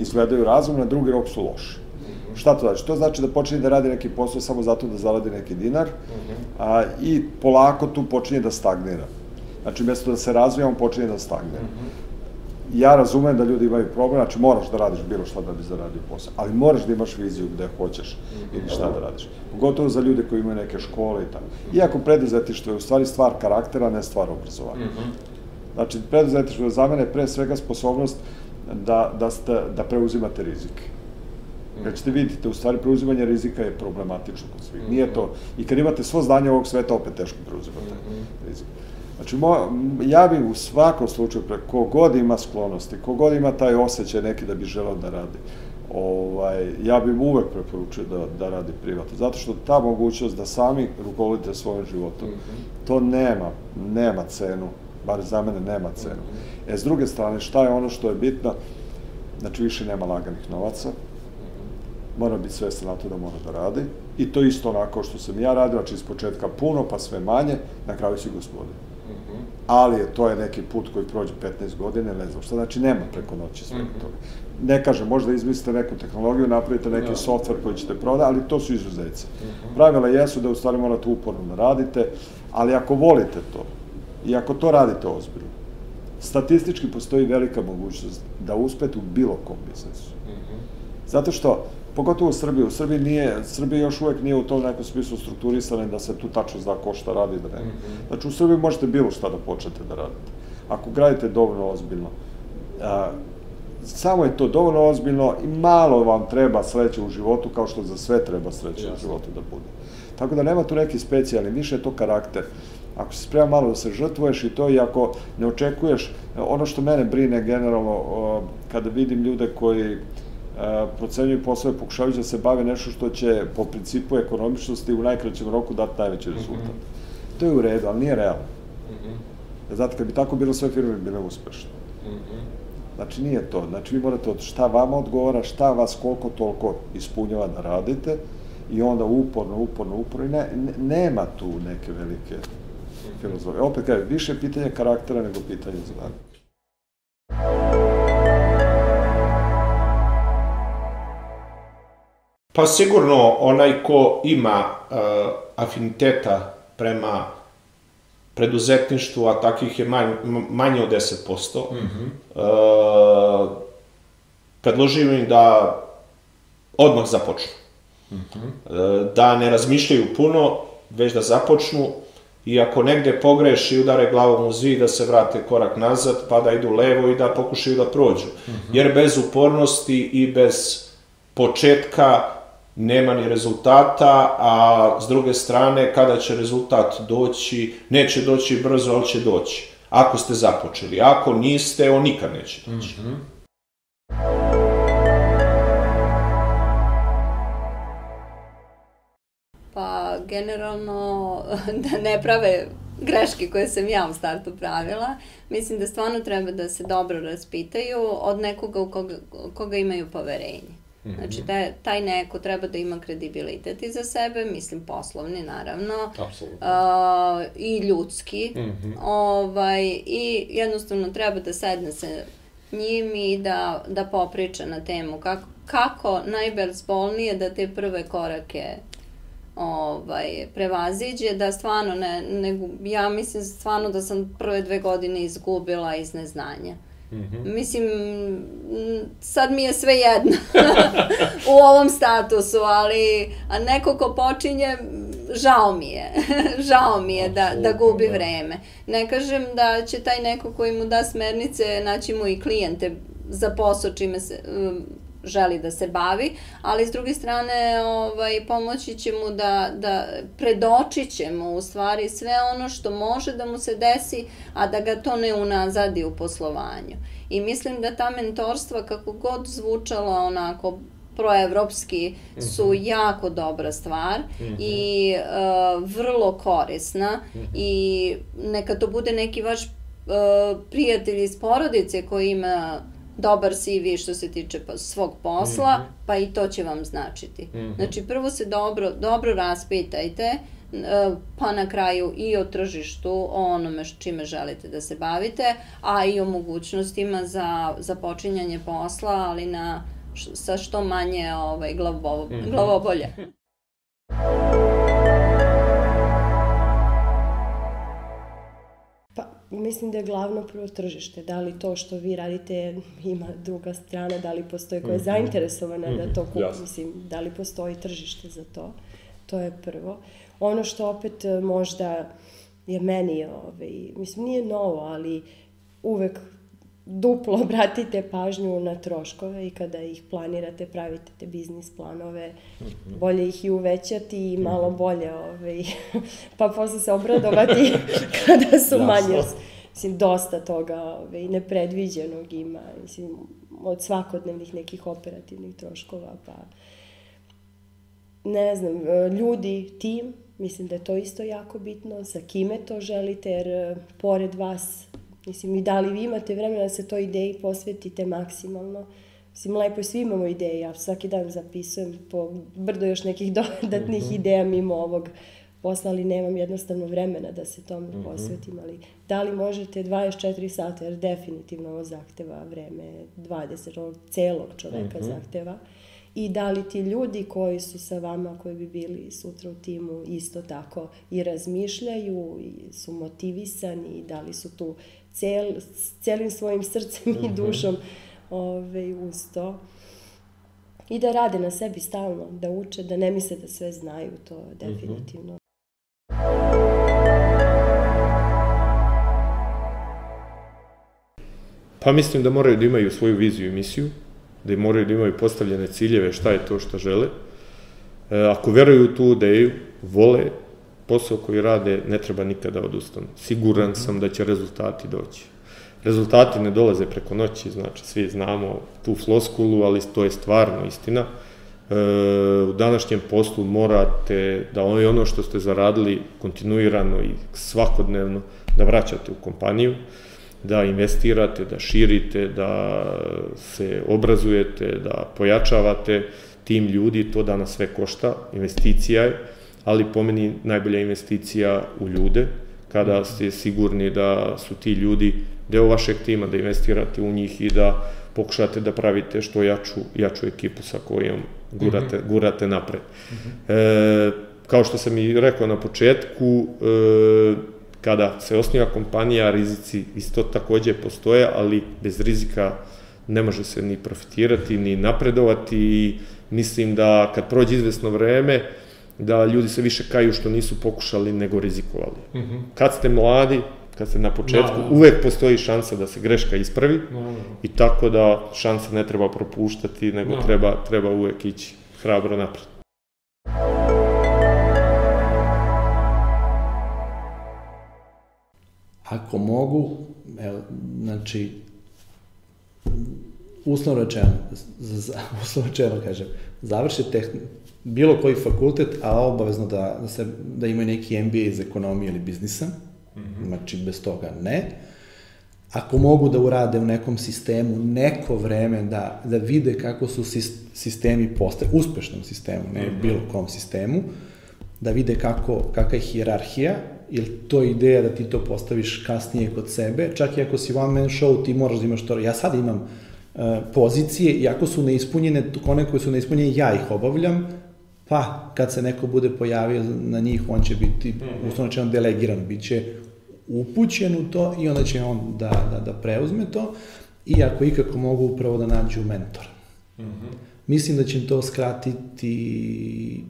izgledaju razumno, na drugi rok su loši. Šta to znači? To znači da počinje da radi neki posao samo zato da zaradi neki dinar a, i polako tu počinje da stagnira. Znači, mjesto da se razvija, on počinje da stagnira. Ja razumem da ljudi imaju problem, znači moraš da radiš bilo šta da bi zaradio posao, ali moraš da imaš viziju gde hoćeš ili šta da radiš. Pogotovo za ljude koji imaju neke škole i tako. Iako preduzetištvo je u stvari stvar karaktera, ne stvar obrazovanja. Znači, preduzetištvo za mene je pre svega sposobnost da, da, ste, da preuzimate rizike. Kad ćete vidite, u stvari preuzimanje rizika je problematično kod svih. Nije to, i kad imate svo znanje ovog sveta, opet teško preuzimate rizik. Znači, mo, ja bih u svakom slučaju, pre, kogod ima sklonosti, kogod ima taj osjećaj neki da bi želeo da radi, ovaj, ja bih mu uvek preporučio da, da radi privatno. Zato što ta mogućnost da sami rukovodite svojim životom, to nema, nema cenu, bar za mene nema cenu. E, s druge strane, šta je ono što je bitno? Znači, više nema laganih novaca, mora biti svestan na to da mora da radi. I to isto onako što sam ja radio, znači iz početka puno, pa sve manje, na kraju si gospodin. Ali to je neki put koji prođe 15 godina, ne znam šta, znači nema preko noći svega toga. Ne kažem, možda izmislite neku tehnologiju, napravite neki software koji ćete prodati, ali to su izuzeci. Pravila jesu da u stvari morate uporno da radite, ali ako volite to, i ako to radite ozbiljno, statistički postoji velika mogućnost da uspete u bilo kom biznesu. Zato što, pogotovo u Srbiji, u Srbiji nije, Srbija još uvek nije u tom nekom smislu strukturisana da se tu tačno zna ko šta radi, da ne. Znači, u Srbiji možete bilo šta da počnete da radite. Ako gradite dovoljno ozbiljno, a, samo je to dovoljno ozbiljno i malo vam treba sreće u životu, kao što za sve treba sreće u životu da bude. Tako da nema tu neki specijalni, više je to karakter. Ako si spreman malo da se žrtvuješ i to i ako ne očekuješ, ono što mene brine generalno, kada vidim ljude koji procenjuju poslove, pokušavajući da se bave nešto što će po principu ekonomičnosti u najkraćem roku dati najveći rezultat. To je u redu, ali nije realno. Znate, kad bi tako bilo, sve firme bi bile uspešne. Znači nije to. Znači vi morate od šta vama odgovara, šta vas koliko toliko ispunjava da radite i onda uporno, uporno, uporno i ne, ne, nema tu neke velike filozofije. Opet kažem, više pitanje karaktera nego pitanje zadatka. Pa sigurno onaj ko ima uh, afiniteta prema preduzetništvu, a takvih je manj, manje od 10%, mm -hmm. uh, predložio im da odmah započnu. Mm -hmm. uh, da ne razmišljaju puno, već da započnu i ako negde pogreši i udare glavom u zid, da se vrate korak nazad, pa da idu levo i da pokušaju da prođu. Mm -hmm. Jer bez upornosti i bez početka nema ni rezultata, a s druge strane, kada će rezultat doći, neće doći brzo, ali će doći. Ako ste započeli. Ako niste, on nikad neće doći. Mm -hmm. Pa, generalno, da ne prave greške koje sam ja u startu pravila, mislim da stvarno treba da se dobro raspitaju od nekoga u koga, koga imaju poverenje. -hmm. Znači, taj, taj neko treba da ima kredibilitet iza sebe, mislim poslovni naravno, Apsolutno. uh, i ljudski, Mm -hmm. ovaj, i jednostavno treba da sedne se njim i da, da popriča na temu kako, kako najbezbolnije da te prve korake ovaj, prevaziđe, da stvarno ne, ne, ja mislim stvarno da sam prve dve godine izgubila iz neznanja. Mm -hmm. Mislim, sad mi je sve jedno u ovom statusu, ali a neko ko počinje, žao mi je. žao mi je da, da gubi da. vreme. Ne kažem da će taj neko koji mu da smernice naći mu i klijente za posao čime se želi da se bavi, ali s druge strane ovaj, pomoći će mu da, da predočit će mu u stvari sve ono što može da mu se desi, a da ga to ne unazadi u poslovanju. I mislim da ta mentorstva, kako god zvučala onako proevropski su mm -hmm. jako dobra stvar mm -hmm. i uh, vrlo korisna mm -hmm. i neka to bude neki vaš uh, prijatelj iz porodice koji ima dobar CV što se tiče pa, svog posla, mm -hmm. pa i to će vam značiti. Mm -hmm. Znači, prvo se dobro, dobro raspitajte, e, pa na kraju i o tržištu, o onome čime želite da se bavite, a i o mogućnostima za, za počinjanje posla, ali na, sa što manje ovaj, glavo, mm -hmm. glavobolje. Mislim da je glavno prvo tržište. Da li to što vi radite ima druga strana, da li postoji koja je mhm. zainteresovana mm -hmm. da to kupi, Jasne. mislim, da li postoji tržište za to. To je prvo. Ono što opet e, možda je meni, ovaj, mislim, nije novo, ali uvek duplo obratite pažnju na troškove i kada ih planirate, pravite te biznis planove, -hmm. bolje ih i uvećati i malo mhm. bolje, ovaj, pa posle se obradovati kada su manje. Mislim, dosta toga ovaj, nepredviđenog ima, mislim, od svakodnevnih nekih operativnih troškova, pa ne znam, ljudi, tim, mislim da je to isto jako bitno, sa kime to želite, jer eh, pored vas Mislim, i da li vi imate vremena da se toj ideji posvetite maksimalno. Mislim, lepo svi imamo ideje, ja svaki dan zapisujem po brdo još nekih dodatnih mm -hmm. ideja mimo ovog posla, ali nemam jednostavno vremena da se tome mm -hmm. posvetim, ali da li možete 24 sata, jer definitivno ovo zahteva vreme 20, ovog celog čoveka mm -hmm. zahteva i da li ti ljudi koji su sa vama, koji bi bili sutra u timu, isto tako i razmišljaju i su motivisani i da li su tu cel, celim svojim srcem i mhm. dušom ove, uz to. I da rade na sebi stalno, da uče, da ne misle da sve znaju, to mhm. definitivno. Pa mislim da moraju da imaju svoju viziju i misiju, da moraju da imaju postavljene ciljeve, šta je to što žele. E, ako veruju u tu ideju, vole posao koji rade, ne treba nikada odustanu. Siguran sam da će rezultati doći. Rezultati ne dolaze preko noći, znači svi znamo tu floskulu, ali to je stvarno istina. E, u današnjem poslu morate da ono, ono što ste zaradili kontinuirano i svakodnevno da vraćate u kompaniju. da investirate, da širite, da se obrazujete, da pojačavate tim ljudi, to danas sve košta, investicija je, ali po meni najbolja investicija u ljude, kada ste sigurni da su ti ljudi deo vašeg tima, da investirate u njih i da pokušate da pravite što jaču, jaču ekipu sa kojom gurate, mm -hmm. gurate napred. Mm -hmm. e, kao što sam i rekao na početku, e, kada se osniva kompanija, rizici isto takođe postoje, ali bez rizika ne može se ni profitirati, ni napredovati i mislim da kad prođe izvesno vreme, da ljudi se više kaju što nisu pokušali nego rizikovali. Mm -hmm. Kad ste mladi, kad ste na početku, no, no. uvek postoji šansa da se greška ispravi no, no. i tako da šansa ne treba propuštati, nego no. treba, treba uvek ići hrabro napred. Ako mogu, evo, znači, uslovno rečeno, uslovno rečeno kažem, završi tehn, bilo koji fakultet, a obavezno da, da, se, da imaju neki MBA iz ekonomije ili biznisa, mm -hmm. znači bez toga ne. Ako mogu da urade u nekom sistemu neko vreme da, da vide kako su sistemi postaje, uspešnom sistemu, ne mm -hmm. bilo kom sistemu, da vide kako, kakva je hijerarhija, ili to je ideja da ti to postaviš kasnije kod sebe, čak i ako si one man show, ti moraš da imaš to, ja sad imam uh, pozicije, iako su neispunjene, one koje su neispunjene, ja ih obavljam, pa kad se neko bude pojavio na njih, on će biti, mm. uslovno će on delegiran, bit će upućen u to i onda će on da, da, da preuzme to i ako ikako mogu upravo da nađu mentora. Mm -hmm. Mislim da će im to skratiti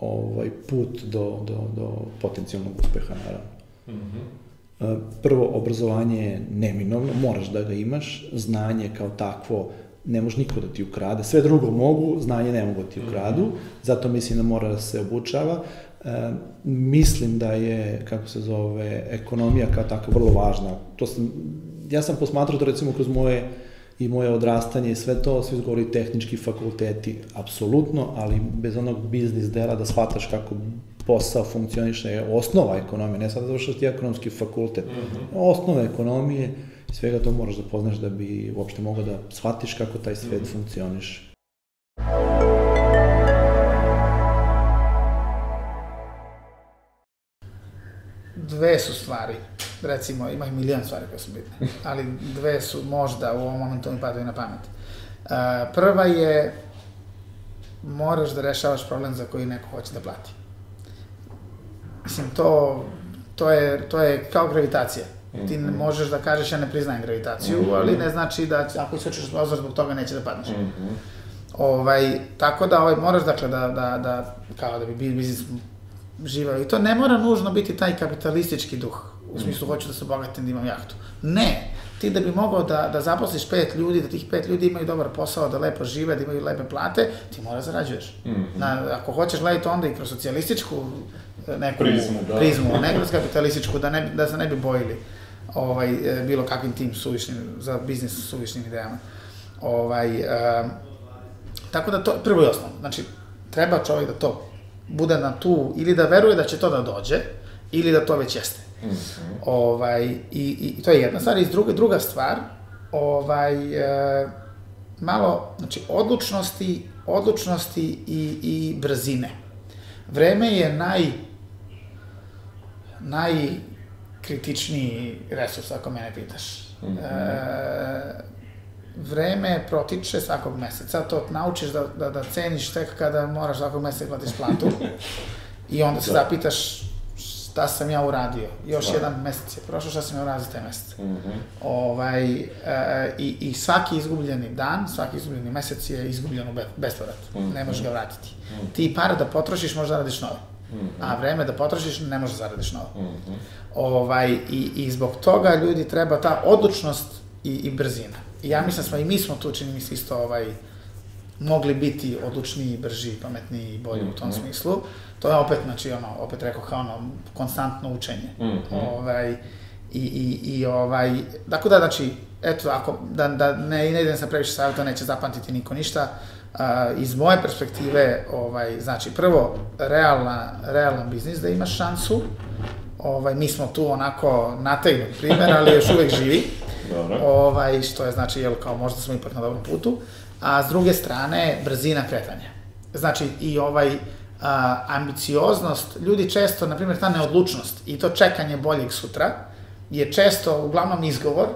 ovaj put do, do, do potencijalnog uspeha, naravno. Mm -hmm. Prvo, obrazovanje je neminovno, moraš da ga imaš, znanje kao takvo ne može niko da ti ukrade. Sve drugo mogu, znanje ne mogu da ti ukradu, mhm. zato mislim da mora da se obučava. E, mislim da je, kako se zove, ekonomija kao tako vrlo važna. To sam, ja sam posmatrao to recimo kroz moje i moje odrastanje i sve to, svi zgovori tehnički fakulteti, apsolutno, ali bez onog biznis dela da shvataš kako posao funkcioniše je osnova ekonomije, ne sad da završaš ti ekonomski fakultet, mm -hmm. osnova ekonomije, svega to moraš da poznaš da bi uopšte mogao da shvatiš kako taj svet mm -hmm. funkcioniše. Dve su stvari, recimo, ima i milijan stvari koje su bitne, ali dve su možda u ovom momentu mi padaju na pamet. Uh, prva je, moraš da rešavaš problem za koji neko hoće da plati. Mislim, to, to, je, to je kao gravitacija. Ti ne možeš da kažeš ja ne priznajem gravitaciju, mm -hmm. ali ne znači da ako se očeš ozor zbog toga neće da padneš. Mm -hmm. Ovaj, tako da ovaj, moraš dakle da, da, da kao da bi biznis živao. I to ne mora nužno biti taj kapitalistički duh. U smislu, hoću da se obogatim da imam jahtu. Ne! Ti da bi mogao da, da zaposliš pet ljudi, da tih pet ljudi imaju dobar posao, da lepo žive, da imaju lepe plate, ti mora da zarađuješ. Mm -hmm. Na, ako hoćeš gledati onda i kroz socijalističku neku prizmu, da. prizmu ne kroz kapitalističku, da, ne, da se ne bi bojili ovaj, e, bilo kakvim tim suvišnim, za biznis suvišnim idejama. Ovaj, e, tako da to, prvo i osnovno, znači, treba čovjek da to bude na tu, ili da veruje da će to da dođe, ili da to već jeste. Mm -hmm. ovaj, i, I to je jedna stvar. I druga, druga stvar, ovaj, e, malo, znači, odlučnosti, odlučnosti i, i brzine. Vreme je naj, naj kritičniji resurs, ako mene pitaš. Mm -hmm. e, vreme protiče svakog meseca, to naučiš da, da, da ceniš tek kada moraš svakog meseca da platiš platu. I onda se da. zapitaš šta sam ja uradio. Još da. jedan mesec je prošao, šta sam ja uradio za taj mesec. Mm -hmm. ovaj, e, i, I svaki izgubljeni dan, svaki izgubljeni mesec je izgubljen u bespovrat. Mm -hmm. Ne možeš ga vratiti. Mm -hmm. Ti pare da potrošiš, možda radiš nove. Mm -hmm. A vreme da potrošiš, ne možeš da zaradiš novo. Mm -hmm. ovaj, i, I zbog toga ljudi treba ta odlučnost i, i brzina. I ja mislim da smo i mi smo tu, čini mi se isto ovaj, mogli biti odlučniji, brži, pametniji i bolji mm -hmm. u tom mhm. smislu. To je opet, znači, ono, opet rekao kao ono, konstantno učenje. Mm -hmm. ovaj, i, i, i ovaj, tako da, znači, eto, ako, da, da ne, ne idem sa previše savjeta, neće zapamtiti niko ništa, Uh, iz moje perspektive, ovaj, znači, prvo, realna, realan biznis da imaš šansu, ovaj, mi smo tu onako nategnut primer, ali još uvek živi, Dobro. ovaj, što je znači, jel, kao možda smo ipak na dobrom putu, a s druge strane, brzina kretanja. Znači, i ovaj, a, ambicioznost, ljudi često, na primjer, ta neodlučnost i to čekanje boljeg sutra, je često uglavnom izgovor,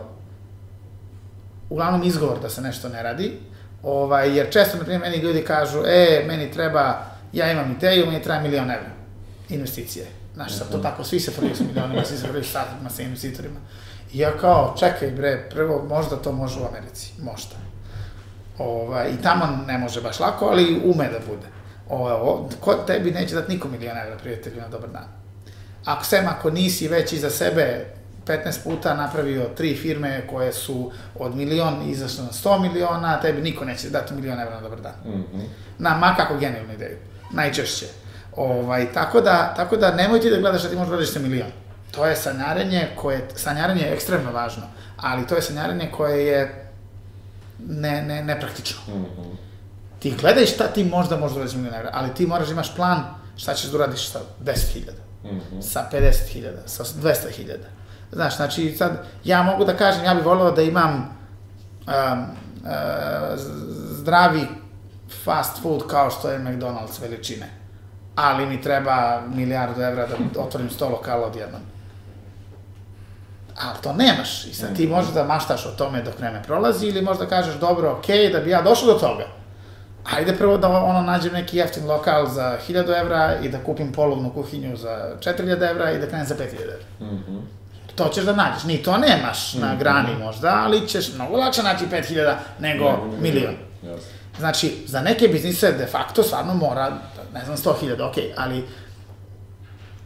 uglavnom izgovor da se nešto ne radi, ovaj, jer često, na primjer, meni ljudi kažu, e, meni treba, ja imam ideju, meni treba milion evra investicije. Znaš, sad to tako, svi se prodaju sa milionima, svi se prodaju sa startupima, sa investitorima. I ja kao, čekaj bre, prvo, možda to može u Americi, možda. Ovaj, I tamo ne može baš lako, ali ume da bude. Ovo, ovo, ko tebi neće dati niko milion evra, prijatelju, na dobar dan. Ako sem, ako nisi već iza sebe 15 puta napravio tri firme koje su od milion izašle na 100 miliona, tebi niko neće dati milion evra na dobar dan. Mm -hmm. Na ma kako genijalnu ideju. Najčešće. Ovaj, tako, da, tako da nemoj ti da gledaš da ti možeš gledaš sa milion. To je sanjarenje koje, sanjarenje je ekstremno važno, ali to je sanjarenje koje je ne, ne, nepraktično. Mm -hmm. Ti gledaj šta ti možda možeš da uradiš milion evra, ali ti moraš da imaš plan šta ćeš da uradiš sa 10.000, Mm -hmm. sa 50.000, sa 200.000. Znaš, znači sad, ja mogu da kažem, ja bih voleo da imam um, uh, zdravi fast food kao što je McDonald's veličine. Ali mi treba milijardu evra da otvorim sto lokala odjednom. Ali to nemaš. I sad ti možeš da maštaš o tome dok vreme prolazi ili možda kažeš, dobro, okej, okay, da bi ja došao do toga. Ajde prvo da ono nađem neki jeftin lokal za 1000 evra i da kupim polovnu kuhinju za 4000 evra i da krenem za 5000 evra. Mm -hmm. To ćeš da nađeš. Ni to nemaš na grani možda, ali ćeš mnogo lakše naći 5000 nego milion. Jasno. Znači, za neke biznise de facto stvarno mora, ne znam, 100.000, ok, ali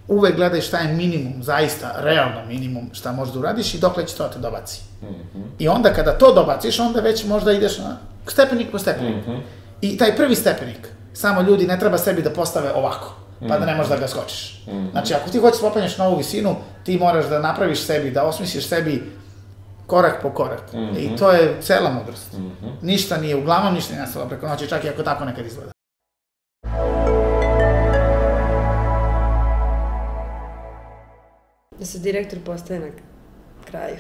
uvek gledaj šta je minimum, zaista, realno minimum šta možeš da uradiš i dokle će to da te dobaci. Mm -hmm. I onda kada to dobaciš, onda već možda ideš na stepenik po stepenik. Mm -hmm. I taj prvi stepenik, samo ljudi ne treba sebi da postave ovako, pa da ne možeš da ga skočiš. Mm -hmm. Znači, ako ti hoćeš da popenješ na ovu visinu, ti moraš da napraviš sebi, da osmisliš sebi korak po korak. Mm -hmm. I to je cela mudrost. Mm -hmm. Ništa nije, uglavnom ništa nije nastalo preko noći, čak i ako tako nekad izgleda. Da se direktor postaje na kraju.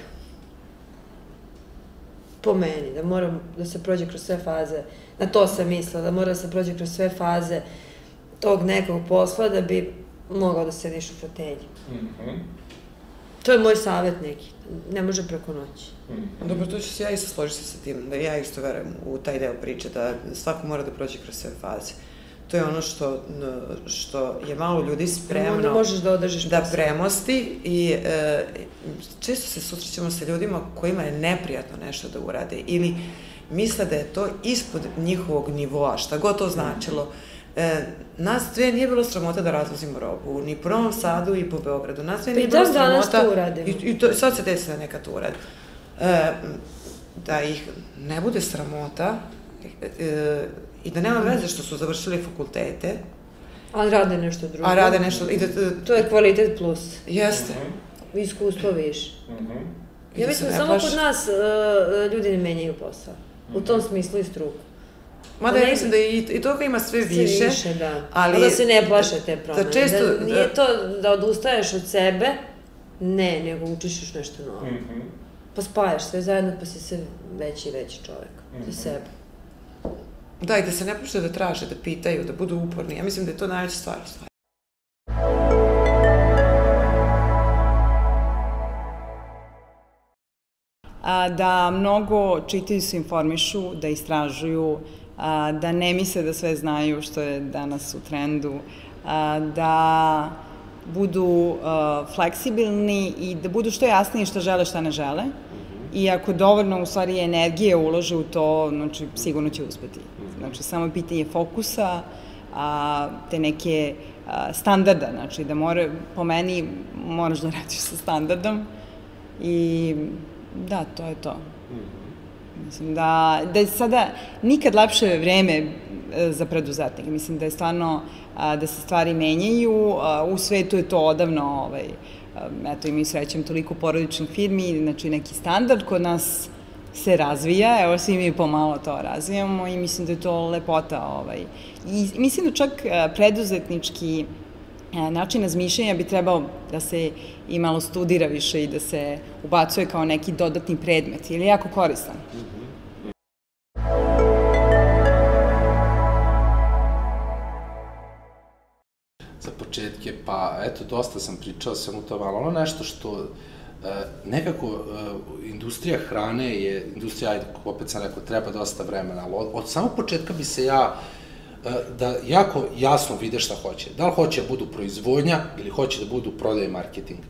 Po meni, da mora da se prođe kroz sve faze, na to sam mislila, da mora da se prođe kroz sve faze tog nekog posla da bi mogao da sediš u fotelji. Mm -hmm. To je moj savjet neki, ne može preko noći. Mm. Dobro, tu ću se ja isto složiti sa tim, da ja isto verujem u taj deo priče, da svako mora da prođe kroz sve faze. To je ono što, što je malo ljudi spremno Onda možeš da održiš da premosti i e, često se susrećemo sa ljudima kojima je neprijatno nešto da urade ili misle da je to ispod njihovog nivoa, šta god to značilo. E, nas dve nije bilo sramota da razvozimo robu, ni po Novom Sadu i po Beogradu. Nas dve nije bilo sramota... danas to uradimo. I, i to, sad se desi da neka to uradi. E, da ih ne bude sramota e, i da nema veze što su završili fakultete. A rade nešto drugo. A rade nešto... I da, to je kvalitet plus. Jeste. Iskustvo više. Mm -hmm. Ja mislim, da samo kod nas uh, ljudi ne menjaju posao. U tom Mhm. smislu i struku. Mada ja mislim da i, i toga ima sve više. Sve više, da. Ali, da se ne plaše te promene. Da često... Da nije to da odustaješ od sebe, ne, nego učiš još nešto novo. Mm -hmm. Pa spajaš sve zajedno, pa si sve veći i veći čovek. Mm -hmm. Za sebe. Da, i da se ne pušte da traže, da pitaju, da budu uporni. Ja mislim da je to najveća stvar. stvar. a, da mnogo čitaju se informišu, da istražuju, a, da ne misle da sve znaju što je danas u trendu, a, da budu a, fleksibilni i da budu što jasniji što žele, šta ne žele. I ako dovoljno u stvari energije ulože u to, znači sigurno će uspeti. Znači samo je pitanje fokusa, a, te neke a, standarda, znači da mora, po meni moraš da radiš sa standardom i Da, to je to. Mislim da, da je sada nikad lepše vreme e, za preduzetnike. Mislim da je stvarno da se stvari menjaju. U svetu je to odavno, ovaj, eto i mi srećem toliko porodičnih firmi, znači neki standard kod nas se razvija, evo svi mi pomalo to razvijamo i mislim da je to lepota. Ovaj. I mislim da čak a, preduzetnički e, način razmišljanja bi trebao da se i malo studira više i da se ubacuje kao neki dodatni predmet, ili jako koristan. Za početke, pa eto, dosta sam pričao sam u tom, ali ono nešto što e, nekako e, industrija hrane je, industrija, opet sam rekao, treba dosta vremena, ali od, od samog početka bi se ja da jako jasno vide šta hoće. Da li hoće da budu proizvodnja ili hoće da budu prodaje i marketing.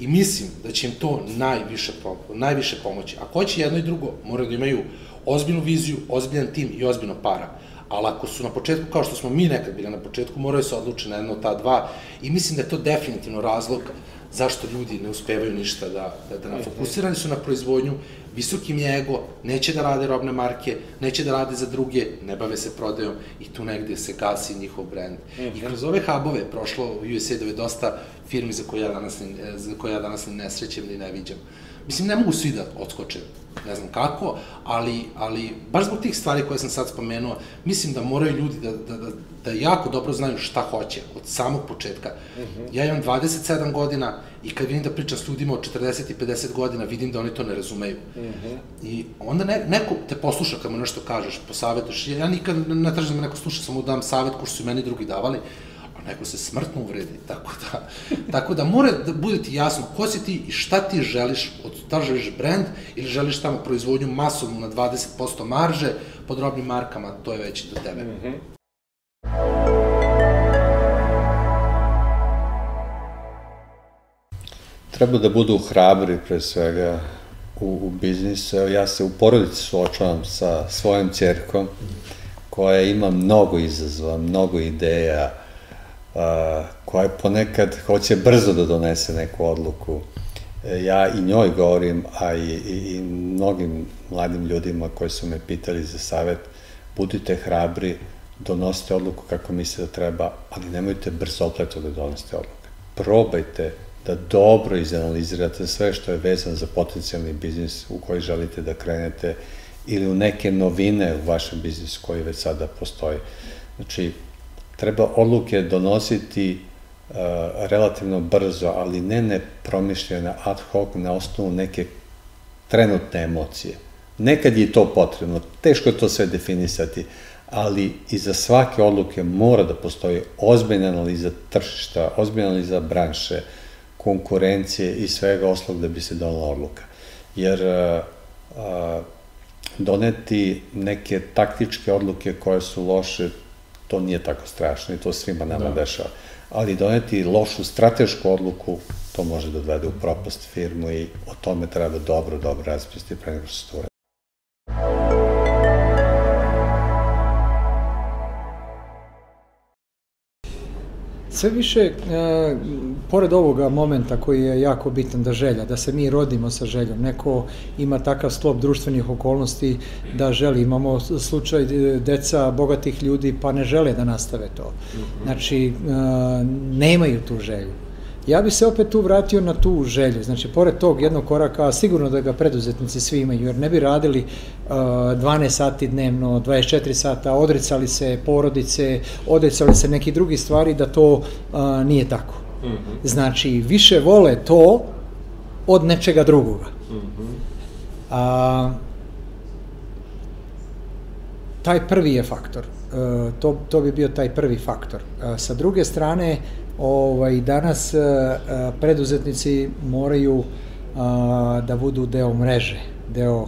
I mislim da će im to najviše, najviše pomoći. Ako hoće jedno i drugo, moraju da imaju ozbiljnu viziju, ozbiljan tim i ozbiljno para ali ako su na početku, kao što smo mi nekad bili na početku, moraju se odlučiti na jedno od ta dva i mislim da je to definitivno razlog zašto ljudi ne uspevaju ništa da, da, da nam fokusirani su na proizvodnju, visokim je ego, neće da rade robne marke, neće da rade za druge, ne bave se prodajom i tu negde se gasi njihov brend. Mm -hmm. I kroz ove hubove prošlo u USAID-ove dosta firmi za koje ja danas, za koje ja danas ne srećem ni ne viđam. Mislim, ne mogu svi da odskoče, ne znam kako, ali, ali baš zbog tih stvari koje sam sad spomenuo, mislim da moraju ljudi da, da, da, da jako dobro znaju šta hoće od samog početka. Mm -hmm. Ja imam 27 godina i kad vidim da pričam s ljudima od 40 i 50 godina, vidim da oni to ne razumeju. Mm -hmm. I onda ne, neko te posluša kad mu nešto kažeš, posavetuješ. Ja nikad ne tražim da me neko sluša, samo dam savet ko što su meni drugi davali, a neko se smrtno uvredi, tako da, tako da mora da bude ti jasno ko si ti i šta ti želiš, od, da želiš brand ili želiš tamo proizvodnju masovnu na 20% marže, pod robnim markama, to je već do tebe. Mm -hmm. Treba da budu hrabri pre svega u, u biznisu. Ja se u porodici suočavam sa svojom čerkom koja ima mnogo izazova, mnogo ideja, a, koja ponekad hoće brzo da donese neku odluku. E, ja i njoj govorim, a i, i, i mnogim mladim ljudima koji su me pitali za savet, budite hrabri, donosite odluku kako mislite da treba, ali nemojte brzo opleto da donosite odluku. Probajte da dobro izanalizirate sve što je vezano za potencijalni biznis u koji želite da krenete ili u neke novine u vašem biznisu koji već sada postoji. Znači, treba odluke donositi uh, relativno brzo, ali ne nepromišljene ad hoc na osnovu neke trenutne emocije. Nekad je to potrebno, teško je to sve definisati, ali iza svake odluke mora da postoji ozbiljna analiza tržišta, ozbiljna analiza branše, konkurencije i svega oslog da bi se donala odluka. Jer uh, uh, doneti neke taktičke odluke koje su loše, to nije tako strašno i to svima nama da. dešava. Ali doneti lošu stratešku odluku, to može da odvede u propast firmu i o tome treba dobro, dobro razmisliti pre nego što se to Sve više, e, pored ovoga momenta koji je jako bitan da želja, da se mi rodimo sa željom, neko ima takav sklop društvenih okolnosti da želi, imamo slučaj deca bogatih ljudi pa ne žele da nastave to. Mhm. Znači, e, nemaju tu želju. Ja bi se opet tu vratio na tu želju, znači pored tog jednog koraka, sigurno da ga preduzetnici svi imaju, jer ne bi radili uh, 12 sati dnevno, 24 sata, odricali se porodice, odricali se neki drugi stvari, da to uh, nije tako. Mm -hmm. Znači, više vole to od nečega drugoga. Mm -hmm. A, taj prvi je faktor. Uh, to, to bi bio taj prvi faktor. Uh, sa druge strane, ovaj, danas uh, preduzetnici moraju da budu deo mreže, deo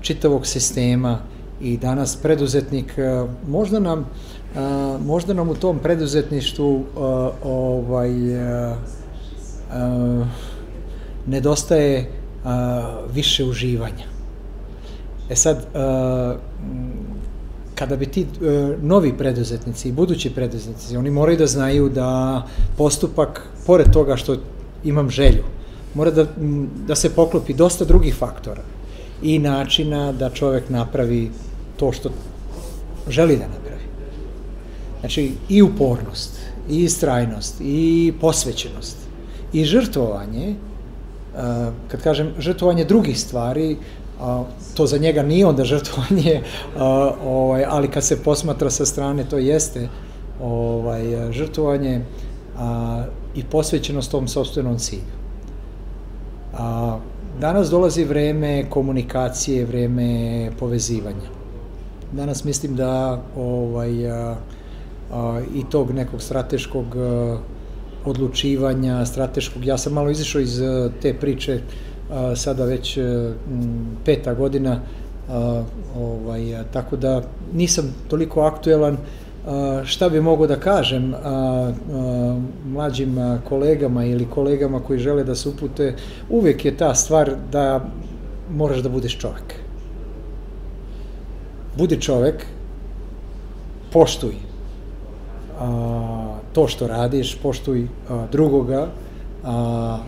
čitavog sistema i danas preduzetnik možda nam možda nam u tom preduzetništvu ovaj nedostaje više uživanja. E sad, kada bi ti e, novi preduzetnici i budući preduzetnici, oni moraju da znaju da postupak, pored toga što imam želju, mora da, da se poklopi dosta drugih faktora i načina da čovek napravi to što želi da napravi. Znači, i upornost, i istrajnost, i posvećenost, i žrtvovanje, kad kažem žrtvovanje drugih stvari, a, to za njega nije onda žrtvovanje, a, ovaj, ali kad se posmatra sa strane to jeste ovaj, žrtvovanje a, i posvećenost tom sobstvenom cilju. A, danas dolazi vreme komunikacije, vreme povezivanja. Danas mislim da ovaj, a, a, i tog nekog strateškog a, odlučivanja, strateškog, ja sam malo izašao iz a, te priče, sada već m, peta godina, ovaj, tako da nisam toliko aktuelan, šta bi mogo da kažem mlađim kolegama ili kolegama koji žele da se upute, uvek je ta stvar da moraš da budeš čovek. Budi čovek, poštuj a, to što radiš, poštuj a, drugoga a,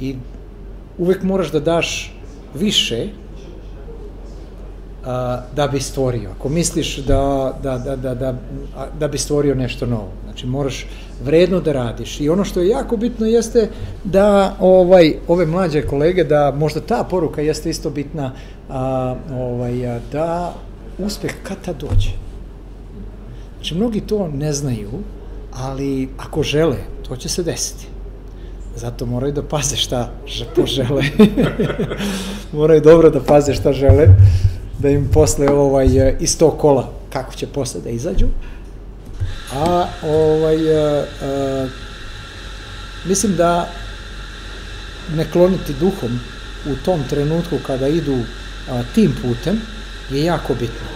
i uvek moraš da daš više a, da bi stvorio. Ako misliš da, da, da, da, da, da bi stvorio nešto novo. Znači, moraš vredno da radiš. I ono što je jako bitno jeste da ovaj ove mlađe kolege, da možda ta poruka jeste isto bitna, a, ovaj, a, da uspeh kad tad dođe. Znači, mnogi to ne znaju, ali ako žele, to će se desiti. Zato moraju da paze šta požele. moraju dobro da paze šta žele da im posle ovaj, iz tog kola, kako će posle da izađu. A ovaj, a, a, mislim da ne kloniti duhom u tom trenutku kada idu a, tim putem je jako bitno.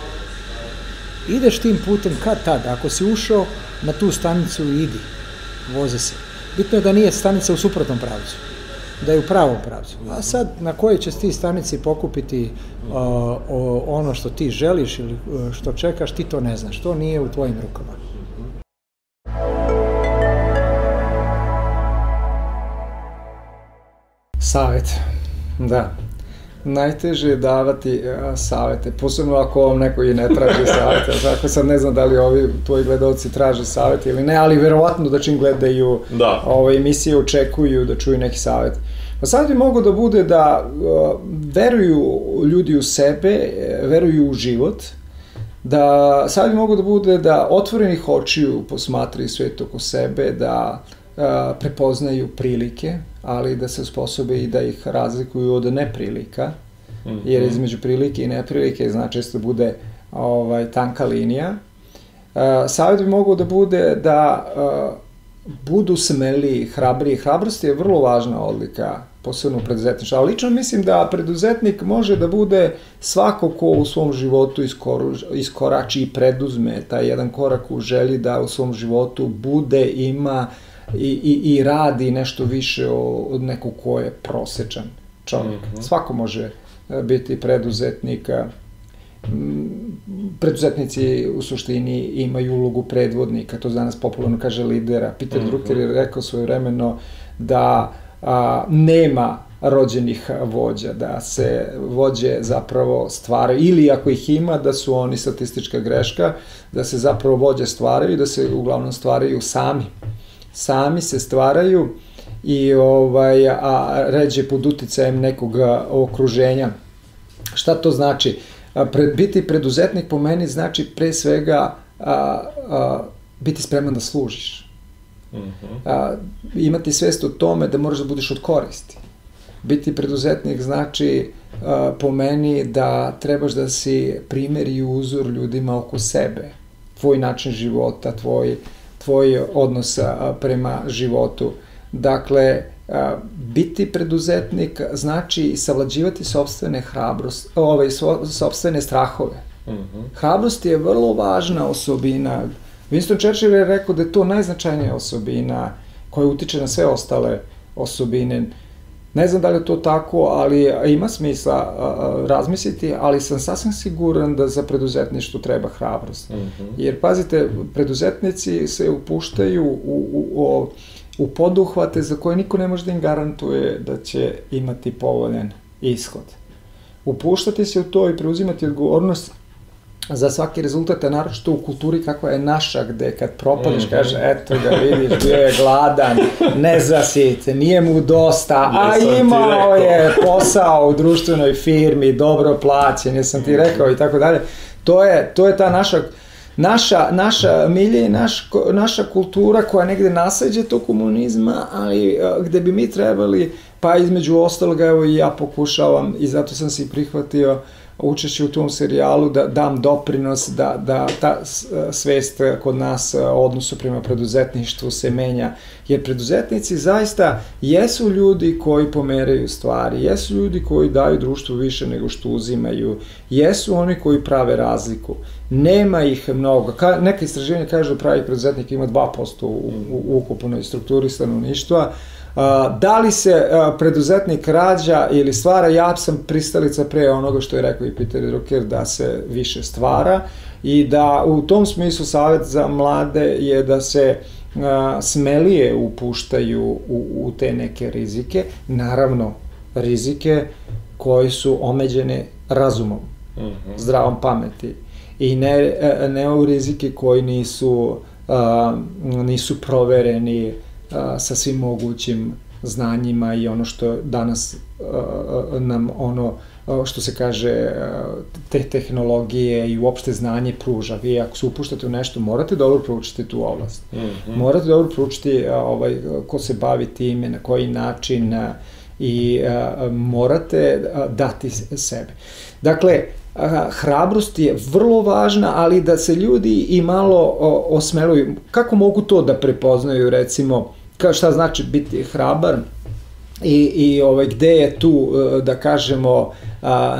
Ideš tim putem kad tad, ako si ušao na tu stanicu idi, voze se. Bitno je da nije stanica u suprotnom pravcu da je u pravom pravcu. A sad na kojoj će ti stanici pokupiti a, o, ono što ti želiš ili što čekaš, ti to ne znaš. To nije u tvojim rukama. Savet. Da. Najteže je davati a, savete, posebno ako vam neko i ne traži savete. Tako sad ne znam da li ovi tvoji gledalci traže savete ili ne, ali verovatno da čim gledaju da. ove emisije očekuju da čuju neki savet. Pa sad bi mogo da bude da uh, veruju ljudi u sebe, veruju u život, da sad bi mogo da bude da otvorenih očiju posmatraju svet oko sebe, da uh, prepoznaju prilike, ali da se sposobe i da ih razlikuju od neprilika, mm -hmm. jer između prilike i neprilike znači često bude ovaj, tanka linija. Uh, savjet bi mogao da bude da uh, budu smeli, hrabri. Hrabrost je vrlo važna odlika, posebno preduzetništva. Ali lično mislim da preduzetnik može da bude svako ko u svom životu iskoru, iskorači i preduzme taj jedan korak u želji da u svom životu bude, ima i, i, i radi nešto više od nekog ko je prosečan čovjek. Mm -hmm. Svako može e, biti preduzetnik, preduzetnici u suštini imaju ulogu predvodnika, to danas popularno kaže lidera. Peter mm -hmm. Drucker je rekao svoje vremeno da a, nema rođenih vođa, da se vođe zapravo stvaraju, ili ako ih ima, da su oni statistička greška, da se zapravo vođe stvaraju i da se uglavnom stvaraju sami. Sami se stvaraju i ovaj, a ređe pod uticajem nekog okruženja. Šta to znači? pred, biti preduzetnik po meni znači pre svega a, a, biti spreman da služiš. Uh mhm. -huh. a, imati svest o tome da moraš da budeš od koristi. Biti preduzetnik znači a, po meni da trebaš da si primer i uzor ljudima oko sebe. Tvoj način života, tvoj, tvoj odnos prema životu. Dakle, biti preduzetnik znači savlađivati sobstvene hrabrost, ovaj, sobstvene strahove. Mm -hmm. Hrabrost je vrlo važna osobina. Winston Churchill je rekao da je to najznačajnija osobina koja utiče na sve ostale osobine. Ne znam da li je to tako, ali ima smisla razmisliti, ali sam sasvim siguran da za preduzetništvo treba hrabrost. Mm -hmm. Jer, pazite, preduzetnici se upuštaju u, u, u u poduhvate za koje niko ne može da im garantuje da će imati povoljen ishod. Upuštati se u to i preuzimati odgovornost za svaki rezultat, a naročito u kulturi kakva je naša, gde kad propališ, mm -hmm. kaže, eto ga vidiš, bio je gladan, ne zasite, nije mu dosta, a imao je posao u društvenoj firmi, dobro plaćen, jesam ti rekao i tako dalje. To je, to je ta naša naša, naša milje i naš, naša kultura koja negde nasađe to komunizma, ali e, gde bi mi trebali, pa između ostaloga, evo i ja pokušavam i zato sam se i prihvatio učešće u tom serijalu, da dam doprinos da, da ta svest kod nas odnosu prema preduzetništvu se menja. Jer preduzetnici zaista jesu ljudi koji pomeraju stvari, jesu ljudi koji daju društvu više nego što uzimaju, jesu oni koji prave razliku. Nema ih mnogo. Ka, neka istraživanja kažu da pravi preduzetnik ima 2% u, u, u ukupnoj strukturi stanovništva, da li se preduzetnik rađa ili stvara, ja sam pristalica pre onoga što je rekao i Peter Drucker, da se više stvara i da u tom smislu savjet za mlade je da se smelije upuštaju u, u te neke rizike, naravno rizike koji su omeđene razumom, mm -hmm. zdravom pameti i ne, ne u rizike koji nisu, nisu provereni, sa svim mogućim znanjima i ono što danas nam ono što se kaže te tehnologije i uopšte znanje pruža. Vi ako se upuštate u nešto, morate dobro proučiti tu oblast. Mm -hmm. Morate dobro proučiti ovaj, ko se bavi time, na koji način i morate dati sebe. Dakle, hrabrost je vrlo važna, ali da se ljudi i malo osmeluju. Kako mogu to da prepoznaju, recimo, kao šta znači biti hrabar i, i ovaj, gde je tu, e, da kažemo,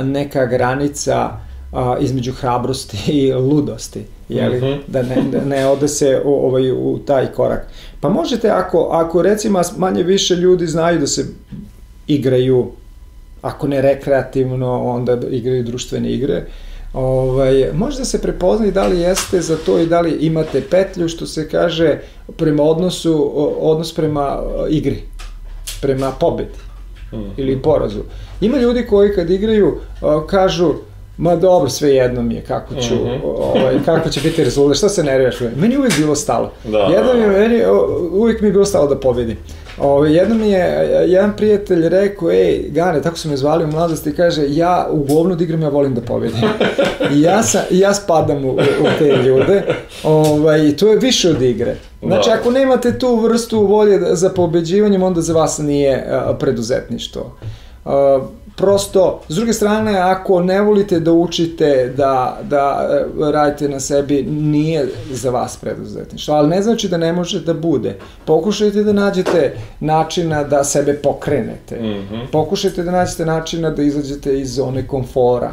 neka granica između hrabrosti i ludosti, jeli? Mm -hmm. da, ne, da ne ode se ovaj, u taj korak. Pa možete, ako, ako recimo manje više ljudi znaju da se igraju, ako ne rekreativno, onda igraju društvene igre, ovaj, možda se prepoznati da li jeste za to i da li imate petlju, što se kaže, prema odnosu, odnos prema igri, prema pobedi mm. ili porazu. Ima ljudi koji kad igraju kažu Ma dobro, sve jedno mi je kako ću, mm -hmm. ovaj, kako će biti rezultat, šta se nerviraš? Meni uvijek bilo stalo. Da, Jedno mi je, meni, uvijek mi je bilo stalo da pobedim. Ove, jedno mi je jedan prijatelj rekao, ej, Gane, tako su me zvali u mladosti, kaže, ja u govnu da igram, ja volim da pobedim. I ja, sam, ja spadam u, u te ljude. Ovaj, to je više od igre. Znači, da. ako nemate tu vrstu volje za pobeđivanjem, onda za vas nije preduzetništvo. Uh, prosto, s druge strane, ako ne volite da učite, da, da e, radite na sebi, nije za vas preduzetništvo, ali ne znači da ne može da bude. Pokušajte da nađete načina da sebe pokrenete. Mm -hmm. Pokušajte da nađete načina da izađete iz zone komfora.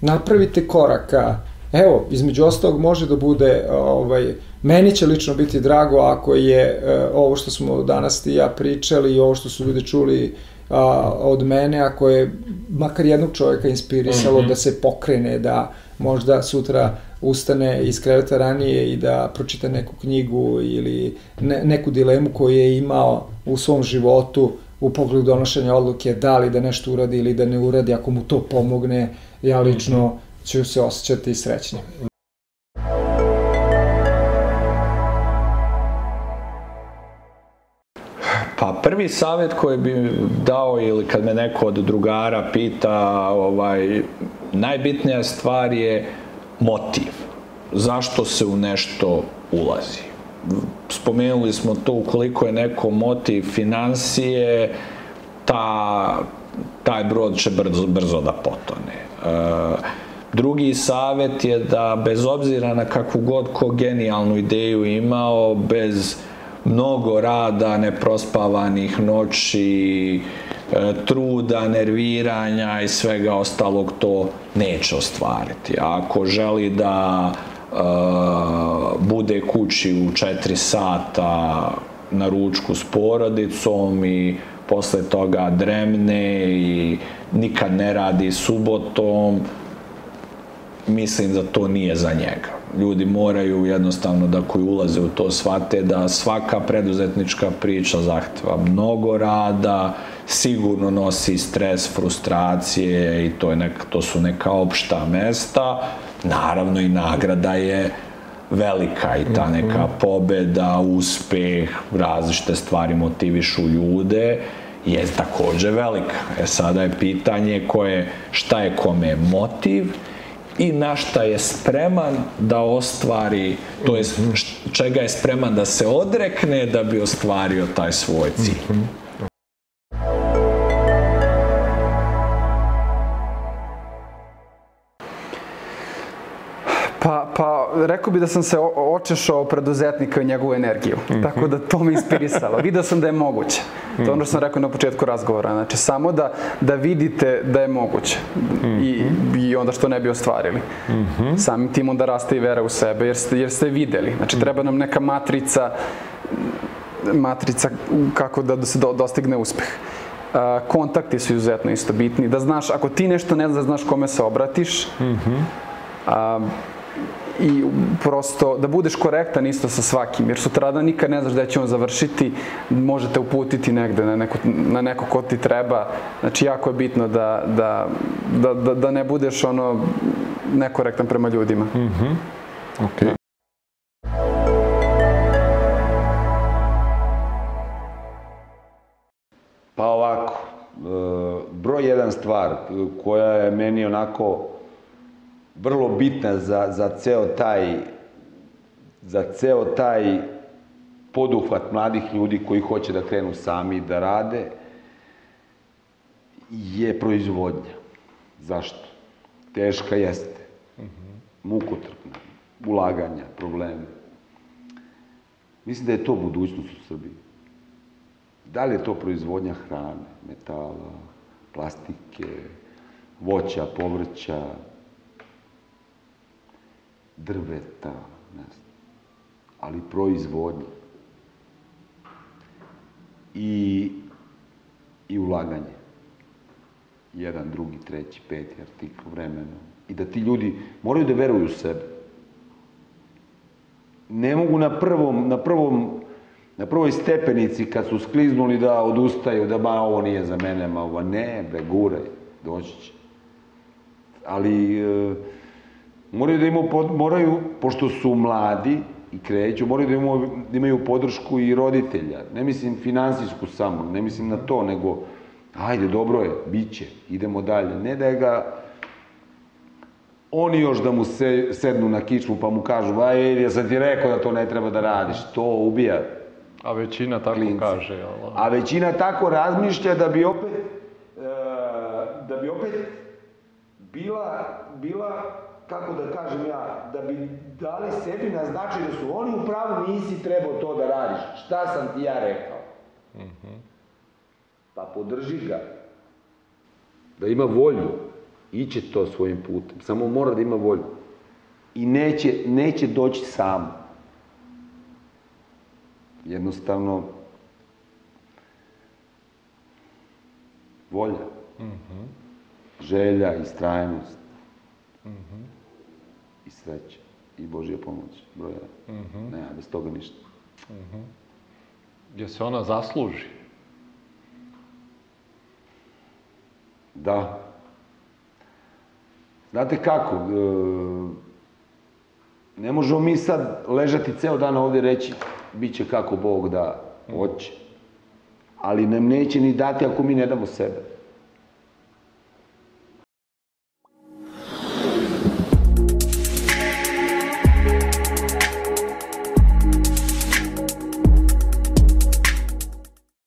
Napravite koraka. Evo, između ostalog može da bude, ovaj, meni će lično biti drago ako je uh, ovo što smo danas ti ja pričali i ovo što su ljudi čuli a, od mene, ako je makar jednog čovjeka inspirisalo mm -hmm. da se pokrene, da možda sutra ustane iz kreveta ranije i da pročita neku knjigu ili ne, neku dilemu koju je imao u svom životu u pogledu donošenja odluke da li da nešto uradi ili da ne uradi, ako mu to pomogne, ja lično ću se osjećati srećnim. Pa prvi savjet koji bi dao ili kad me neko od drugara pita, ovaj, najbitnija stvar je motiv. Zašto se u nešto ulazi? Spomenuli smo to ukoliko je neko motiv financije, ta, taj brod će brzo, brzo da potone. E, drugi savjet je da bez obzira na kakvu god ko genijalnu ideju imao, bez mnogo rada, neprospavanih noći, e, truda, nerviranja i svega ostalog to neće ostvariti. Ako želi da e, bude kući u 4 sata na ručku s porodicom i posle toga dremne i nikad ne radi subotom, mislim da to nije za njega ljudi moraju jednostavno da koji ulaze u to shvate da svaka preduzetnička priča zahteva mnogo rada, sigurno nosi stres, frustracije i to, je neka, to su neka opšta mesta. Naravno i nagrada je velika i ta neka mhm. pobeda, uspeh, različite stvari motivišu ljude je takođe velika. E sada je pitanje koje, šta je kome motiv i na šta je spreman da ostvari, to je čega je spreman da se odrekne da bi ostvario taj svoj cilj. Pa, pa rekao bi da sam se očešao preduzetnika i njegovu energiju. Tako da to me inspirisalo. Video sam da je moguće. To je ono što sam rekao na početku razgovora. Znači, samo da, da vidite da je moguće. I, I onda što ne bi ostvarili. Samim tim onda raste i vera u sebe, jer ste, jer ste videli. Znači, treba nam neka matrica matrica kako da se do, dostigne uspeh. Kontakti su izuzetno isto bitni. Da znaš, ako ti nešto ne znaš, da znaš kome se obratiš, a, i prosto da budeš korektan isto sa svakim, jer sutrada nikad ne znaš gde će on završiti, možete uputiti negde na neko, na neko ko ti treba. Znači, jako je bitno da, da, da, da, da ne budeš ono nekorektan prema ljudima. Mhm. Okej. Pa ovako, e, broj jedan stvar koja je meni onako vrlo bitna za, za ceo taj za ceo taj poduhvat mladih ljudi koji hoće da krenu sami da rade je proizvodnja. Zašto? Teška jeste. Mukotrpna. Ulaganja, probleme. Mislim da je to budućnost u Srbiji. Da li je to proizvodnja hrane, metala, plastike, voća, povrća, drveta, ne znam, ali proizvodnja. I, i ulaganje. Jedan, drugi, treći, peti artikl vremena. I da ti ljudi moraju da veruju u sebe. Ne mogu na prvom, na prvom na prvoj stepenici kad su skliznuli da odustaju, da ma ovo nije za mene, ma ovo ne, bre, guraj, doći će. Ali e, moraju da imaju, moraju, pošto su mladi i kreću, moraju da imaju, da imaju podršku i roditelja. Ne mislim finansijsku samo, ne mislim na to, nego ajde, dobro je, bit će, idemo dalje. Ne da ga oni još da mu se, sednu na kičmu pa mu kažu, aj, ja sam ti rekao da to ne treba da radiš, to ubija A većina tako klince. kaže, jel? A većina tako razmišlja da bi opet, e, da bi opet bila, bila, kako da kažem ja, da bi dali sebi na značaj da su oni u pravu, nisi trebao to da radiš. Šta sam ti ja rekao? Pa podrži ga. Da ima volju. Iće to svojim putem. Samo mora da ima volju. I neće, neće doći sam. Jednostavno, volja, želja, istrajnost i sreća i Božja pomoć, broj jedan. Mhm. Nema bez toga ništa. Mhm. Gdje se ona zasluži. Da. Znate kako, e, ne možemo mi sad ležati ceo dan ovdje i reći bit će kako Bog da hoće. Ali nam neće ni dati ako mi ne damo sebe.